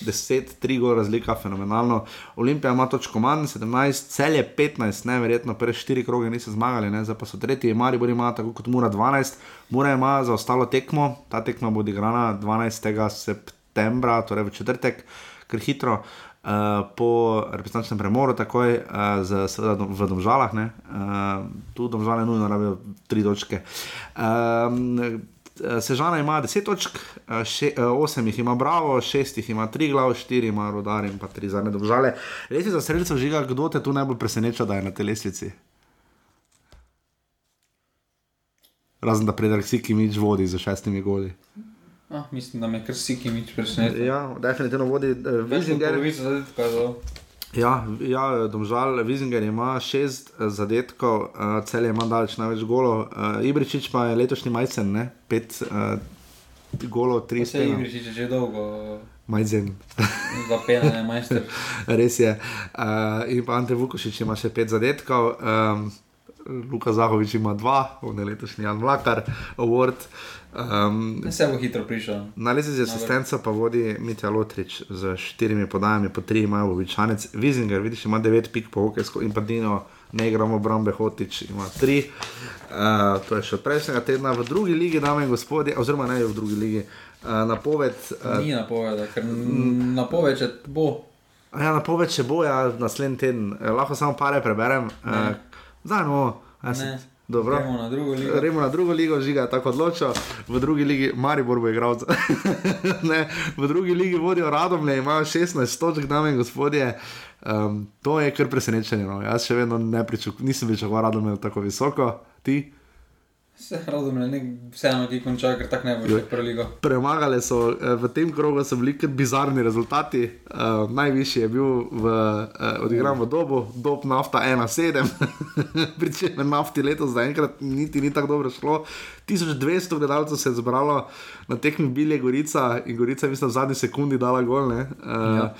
10, 3 gor razlika, fenomenalno. Olimpija ima točko manj, 17, cel je 15, neverjetno, prve 4 kroge niso zmagali, ne? zdaj pa so tretji, Maribor ima tako kot Mura 12, Mura ima za ostalo tekmo, ta tekma bo odigrana 12. septembra, torej v četrtek, ker hitro. Uh, po reprezentančnem premoru, takoj uh, z, seveda, v Domžalah, uh, tu Domžale nujno rabijo tri točke. Uh, Sežana ima 10 točk, 8 jih ima Bravo, 6 jih ima 3 glav, 4 ima Rodar in pa 3 zadnje države. Reci za sredstvo žiga, kdo te tu najbolj preseneča, da je na telesnici? Razen da predar Siki Mič vodi za šestimi goli. Ah, mislim, da me kar Siki Mič preseneča. Ja, definitivno vodi uh, Vizinger. Ja, ja domžal, Vizinger ima šest uh, zadetkov, uh, cel je ima daleč največ golov. Uh, Ibričič pa je letošnji majcen, ne? pet uh, golov, tri stene. Ibričič je že dolgo. Majzen. Za pene, majster. Res je. Uh, in pa Ante Vukošič ima še pet zadetkov. Um, Luka Zahovič ima dva, on je letošnji Jan Vlakar, award. Um, se bo hitro prišel. Na lezi z asistenco pa vodi Mitja Lotrič z štirimi podajami, po tri imajo običajnec. Vizinger, vidiš, ima devet pik po hokejsko in pa Dino, ne igramo Brambe Hotič, ima tri. Uh, to je še od prejšnjega tedna v drugi ligi, dame in gospodje, oziroma ne v drugi ligi. Uh, napoved. Uh, Ni napoved, ker napoved, bo. Ja, napoved, če bo, ja, naslednji teden. Uh, lahko samo pare preberem. Uh, Zdaj, no, jaz. Dobro. Gremo na drugo ligo. Gremo na drugo ligo, žiga je tako odločil. V drugi ligi, Maribor bo igral. v drugi ligi vodijo Radomlje, imajo 16 točk, dame in gospodje. Um, to je kar presenečenje. No. Jaz še vedno ne pričakujem, nisem pričakoval Radomlje tako visoko, ti. Radomlje, ne, vseeno ti konča, ker tako ne bo šlo prvo ligo. Premagale so v tem krogu, so bili kar bizarni rezultati. Uh, najvišji je bil v, uh, odigran v dobu, dob nafta 1,7, pričemer nafti letos zaenkrat niti ni tako dobro šlo. 1200 gledalcev se je zbralo na tekmi Bilje Gorica in Gorica je, mislim, v zadnji sekundi dala gol. Uh, ja.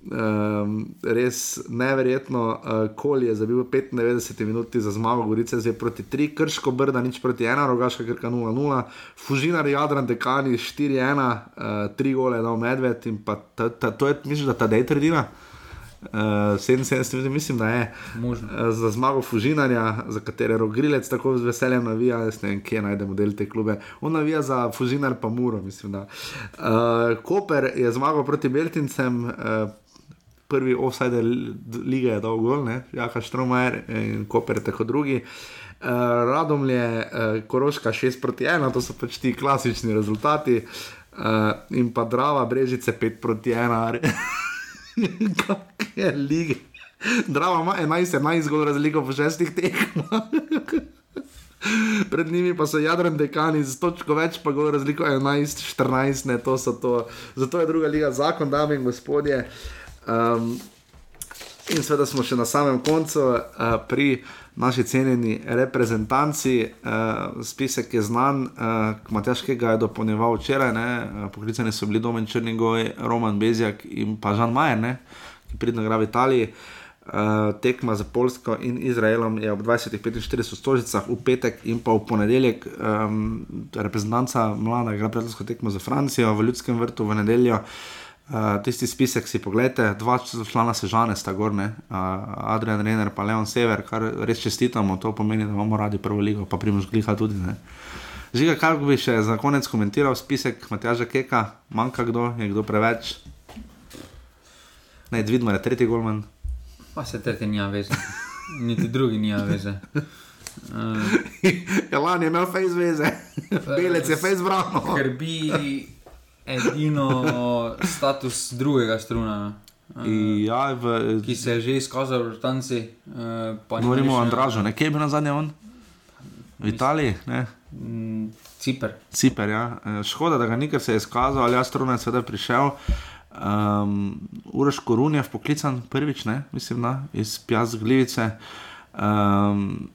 Um, res neverjetno, uh, kol je zabil 95 minut za zmago, Gorice zdaj proti 3, Krško brda nič proti 1, Rogaška Krka 0-0, Fužinar Jadran Dekani 4-1, uh, 3 gole je dal Medved in pa ta, ta, to je, mislim, da ta dej trdina. Uh, 77, mislim, da je uh, za zmago Fužinarja, za katere rogrilec tako z veseljem navija, ne vem, kje najdemo del te klube. On navija za Fužinar, pa Muro, mislim. Uh, Koper je zmagal proti Beltincem, uh, prvi offside lige je dal gol, Jaka Štromajer in Koper tako drugi. Uh, Radomlje, uh, Koroška 6 proti 1, to so pač ti klasični rezultati, uh, in pa Drava, Brežice 5 proti 1, kakšne lige. Drava ima 11-11 zgolj razliko po šestih tekmah. Pred njimi pa so jadrni dekani z točko več, pa gor razliko 11-14, ne to so to. Zato je druga liga zakon, dame in gospodje. Um, in seveda smo še na samem koncu uh, pri naši cenjeni reprezentanci. Uh, spisek je znan, uh, Matjaškega je dopolnjeval včeraj, uh, poklicani so bili Domen Črnigoj, Roman Bezjak in pa Žan Majer, ne, ki pridno igra v Italiji. Uh, tekma za Polsko in Izraelom je ob 20:45 v Stožicah, v petek in pa v ponedeljek. Um, reprezentanca mlada igra prijateljsko tekmo za Francijo v Ljudskem vrtu v nedeljo. Uh, tisti spisek si pogledajte, dva člana sežane sta gorne, uh, Adrian Renner pa Leon Sever, kar res čestitamo, to pomeni, da imamo radi prvo ligo, pa primož gliha tudi. Ne. Žiga, kaj bi še za konec komentiral spisek Matjaža Keka, manjka kdo, je kdo preveč? Ne, Dvidmar je tretji golman. Pa se tretji nima veze, niti drugi nima veze. Uh, ja, lani je imel face veze, belec je face brano. Ker edino status drugega struna. Uh, ja, v, ki se je že izkazal v Britanci. Uh, Govorimo o Andražu, nekje je bil na zadnjem on? V Italiji, ne? Mm, Ciper. Ciper, ja. Škoda, da ga nikar se je izkazal, ali jaz struna je seveda prišel. Um, Uraš Korun je poklican prvič, ne? mislim, na, iz Pjaz Glivice. Um,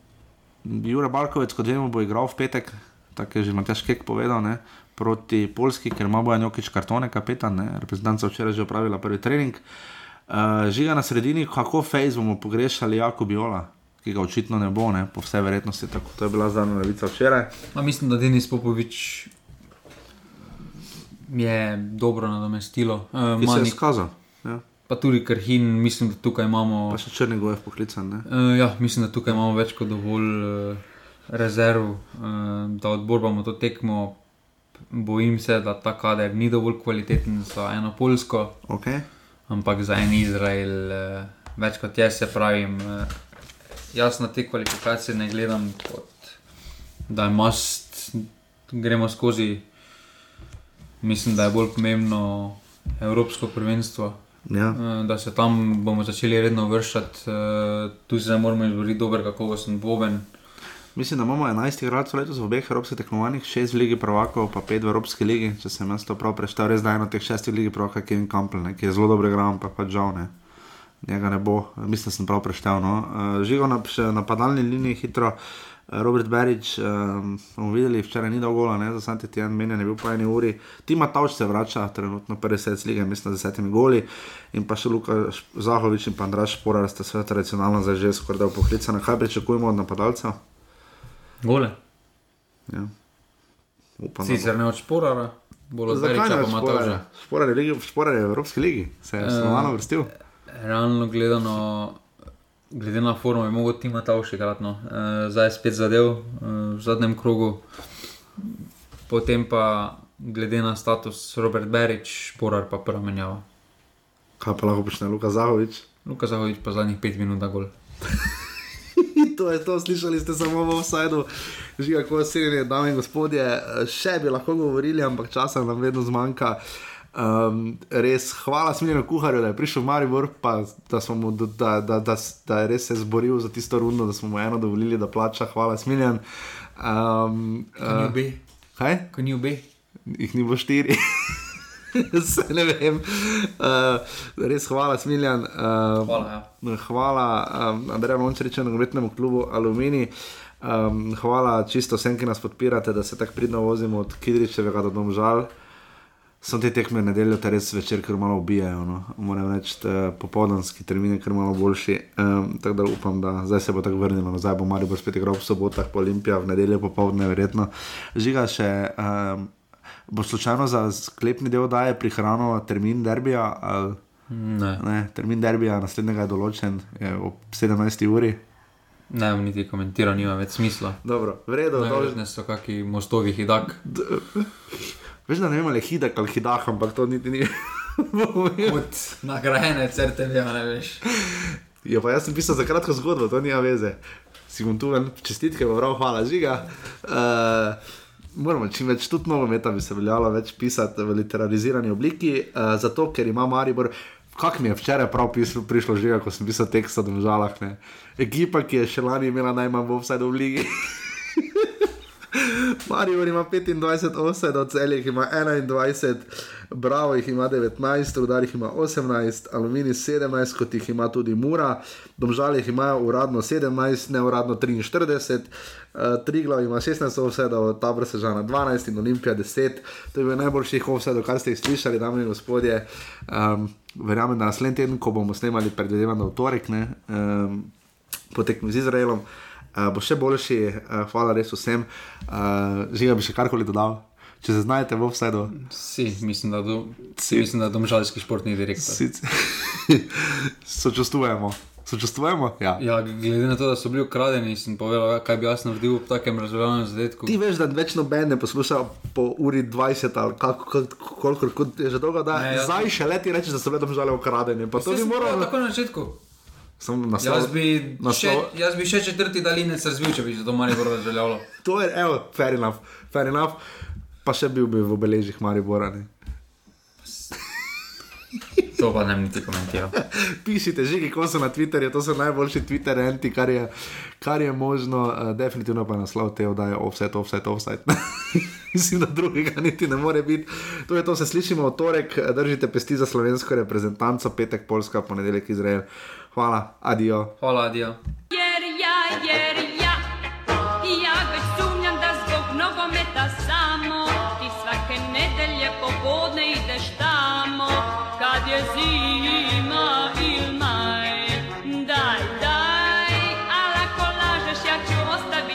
Jure Balkovec, kot vemo, bo igral v petek, tako je že Matjaš Kek povedal, ne? Proti Polski, ker ima bojan Jokič kartone, kapetan, ne? reprezentanca včeraj že opravila prvi trening. Uh, žiga na sredini, kako fejs bomo pogrešali Jako Biola, ki ga očitno ne bo, ne? po vsej verjetnosti, tako to je bila zadnja novica včeraj. Ma mislim, da Denis Popovič je dobro nadomestilo. Uh, Ki se je izkazal. Ja. Pa tudi Krhin, mislim, da tukaj imamo. Pa še črni gojev poklican. Uh, ja, mislim, da tukaj imamo več kot dovolj uh, rezerv, uh, da odborbamo to tekmo. Bojim se, da ta kader ni dovolj kvaliteten za eno Polsko, okay. ampak za en Izrael, uh, več kot jaz se pravim. Uh, jaz na te kvalifikacije ne gledam kot da je mast, gremo skozi. Mislim, da je bolj pomembno Evropsko prvenstvo. Ja. Da se tam bomo začeli redno vršati, tu se moramo izboriti dober, kakovosten boben. Mislim, da imamo 11 igralcev letos v obeh evropskih tekmovanjih, 6 v Ligi Prvakov, pa 5 v Evropski ligi. Če sem jaz to prav preštel, res da je eno teh 6 v Ligi Prvakov, Kevin Campbell, ne, ki je zelo dobro igral, pa pač žal ne. Njega ne bo, mislim, da sem prav preštel. No. Uh, Žigo na, napadalni liniji hitro. Robert Berič, um, bomo videli, včeraj ni dolgo, za Santi Tijan, menjen je bil po eni uri. Tima Tauč se vrača, trenutno prvi svet lige, mislim, z desetimi goli. In pa še Luka Zahovič in pa Andraš Šporar sta se tradicionalno zdaj že skoraj poklicana. Kaj pričakujemo od napadalcev? Gole. Ja. Upam, Sicer ne od Šporara, bolj od Beriča, pa Matauža. Šporar je, ligi, Šporar je v Evropski ligi, se je stanovano vrstil. Realno gledano glede na formo, je mogoče tima ta še kratno. Uh, zdaj je spet zadev uh, v zadnjem krogu, potem pa glede na status Robert Berič, Porar pa prva menjava. Kaj pa lahko počne Luka Zahovič? Luka Zahovič pa zadnjih pet minut da gol. To je to, slišali ste samo v offsajdu, že kako je, dame in gospodje, še bi lahko govorili, ampak časa nam vedno zmanjka. Um, res, hvala Smiljanu kuharju, da je prišel v Maribor, pa da, mu, da, da, da, da je res se zboril za tisto rundo, da smo mu eno dovolili, da plača. Hvala Smiljan. Um, uh, kaj? Ko ni obe. Jih ni bo štiri. Ne vem. Uh, res hvala, Smiljan. Uh, hvala. Ja. Hvala, um, Andrej Lončarič, nogometnemu klubu Alumini. Um, hvala čisto vsem, ki nas podpirate, da se tako pridno vozimo od Kidričevega do Domžal so te tekme nedeljo, te res večer, ker malo ubijajo. No. Moram reči, popoldanski termin je kar malo boljši. Um, tako da upam, da zdaj se bo tako vrnilo. No, zdaj bo Marijo bo spet igral v sobotah, po Olimpiji, v nedeljo popoldne, verjetno. Žiga še. Um, Bo slučajno za sklepni del daje prihrano termin derbija? Ali, ne. ne. Termin derbija naslednjega je določen je ob 17. uri. Ne, niti komentirati, nima več smisla. Dobro, vredo. Ne, so kakšni mostovi hidak. Veš, da ne vem, ali je hidak ali hidah, ampak to niti ni. Od nagrajene crte, ne veš. Ja, pa jaz sem pisal za kratko zgodbo, to nima veze. Si bom tu en čestitke, prav, hvala, žiga. Uh, moramo čim več, tudi nogometa bi se veljalo več pisati v literarizirani obliki, uh, zato ker ima Maribor. Kak mi je včeraj prav pislo, prišlo že, ko sem pisal tekst o državah. Ekipa, ki je še lani imela najmanj v vsaj v ligi. Marijo ima 25 offset, od celih ima 21, Bravo jih ima 19, Rudar jih ima 18, Aluminij 17, kot jih ima tudi Mura, Domžal jih ima uradno 17, neuradno 43, uh, Triglav ima 16 offsetov, Tabor se žana 12 in Olimpija 10. To je bil najboljših offsetov, kar ste jih slišali, dame in gospodje. Um, verjamem, da naslednji teden, ko bomo snemali, predvidevam, da v torek, ne, um, potekmi z Izraelom, uh, bo še boljši, uh, hvala res vsem. Uh, Žiga bi še karkoli dodal. Če se znajdete v offsetu, Si, mislim, da, do, si. mislim, da domžalski športni direktor. sočustvujemo. Sočustvujemo? Ja. Ja, glede na to, da so bili ukradeni, sem povedal, kaj bi jaz naredil v takem razveljavljenem zadetku. Ti veš, da več noben ne posluša po uri 20 ali kako, koliko kot je že dolgo, da Ne, jaz- zdaj še leti reči, da so vedno žale ukradeni. Pa to bi sem moral povedal takoj na začetku. Samo naslov. Jaz bi, še, naslov- jaz bi še četrti dalinec razvil, če bi se to Maribor razveljavilo. To je, evo, fair enough, fair enough. Pa še bil bi v obeležjih Maribora. Ne. To pa ne bom niti komentiral. Pišite, žigi, ko so na Twitterju, to so najboljši Twitter enti, kar je, kar je možno, uh, definitivno pa naslov te oddaje offset, offset, offset. Mislim, da drugega niti ne more biti. To je to, se slišimo v torek, držite pesti za slovensko reprezentanco, petek Poljska, ponedeljek Izrael. Hvala, adijo. Hvala, adijo. Jer ja, jer ja, ja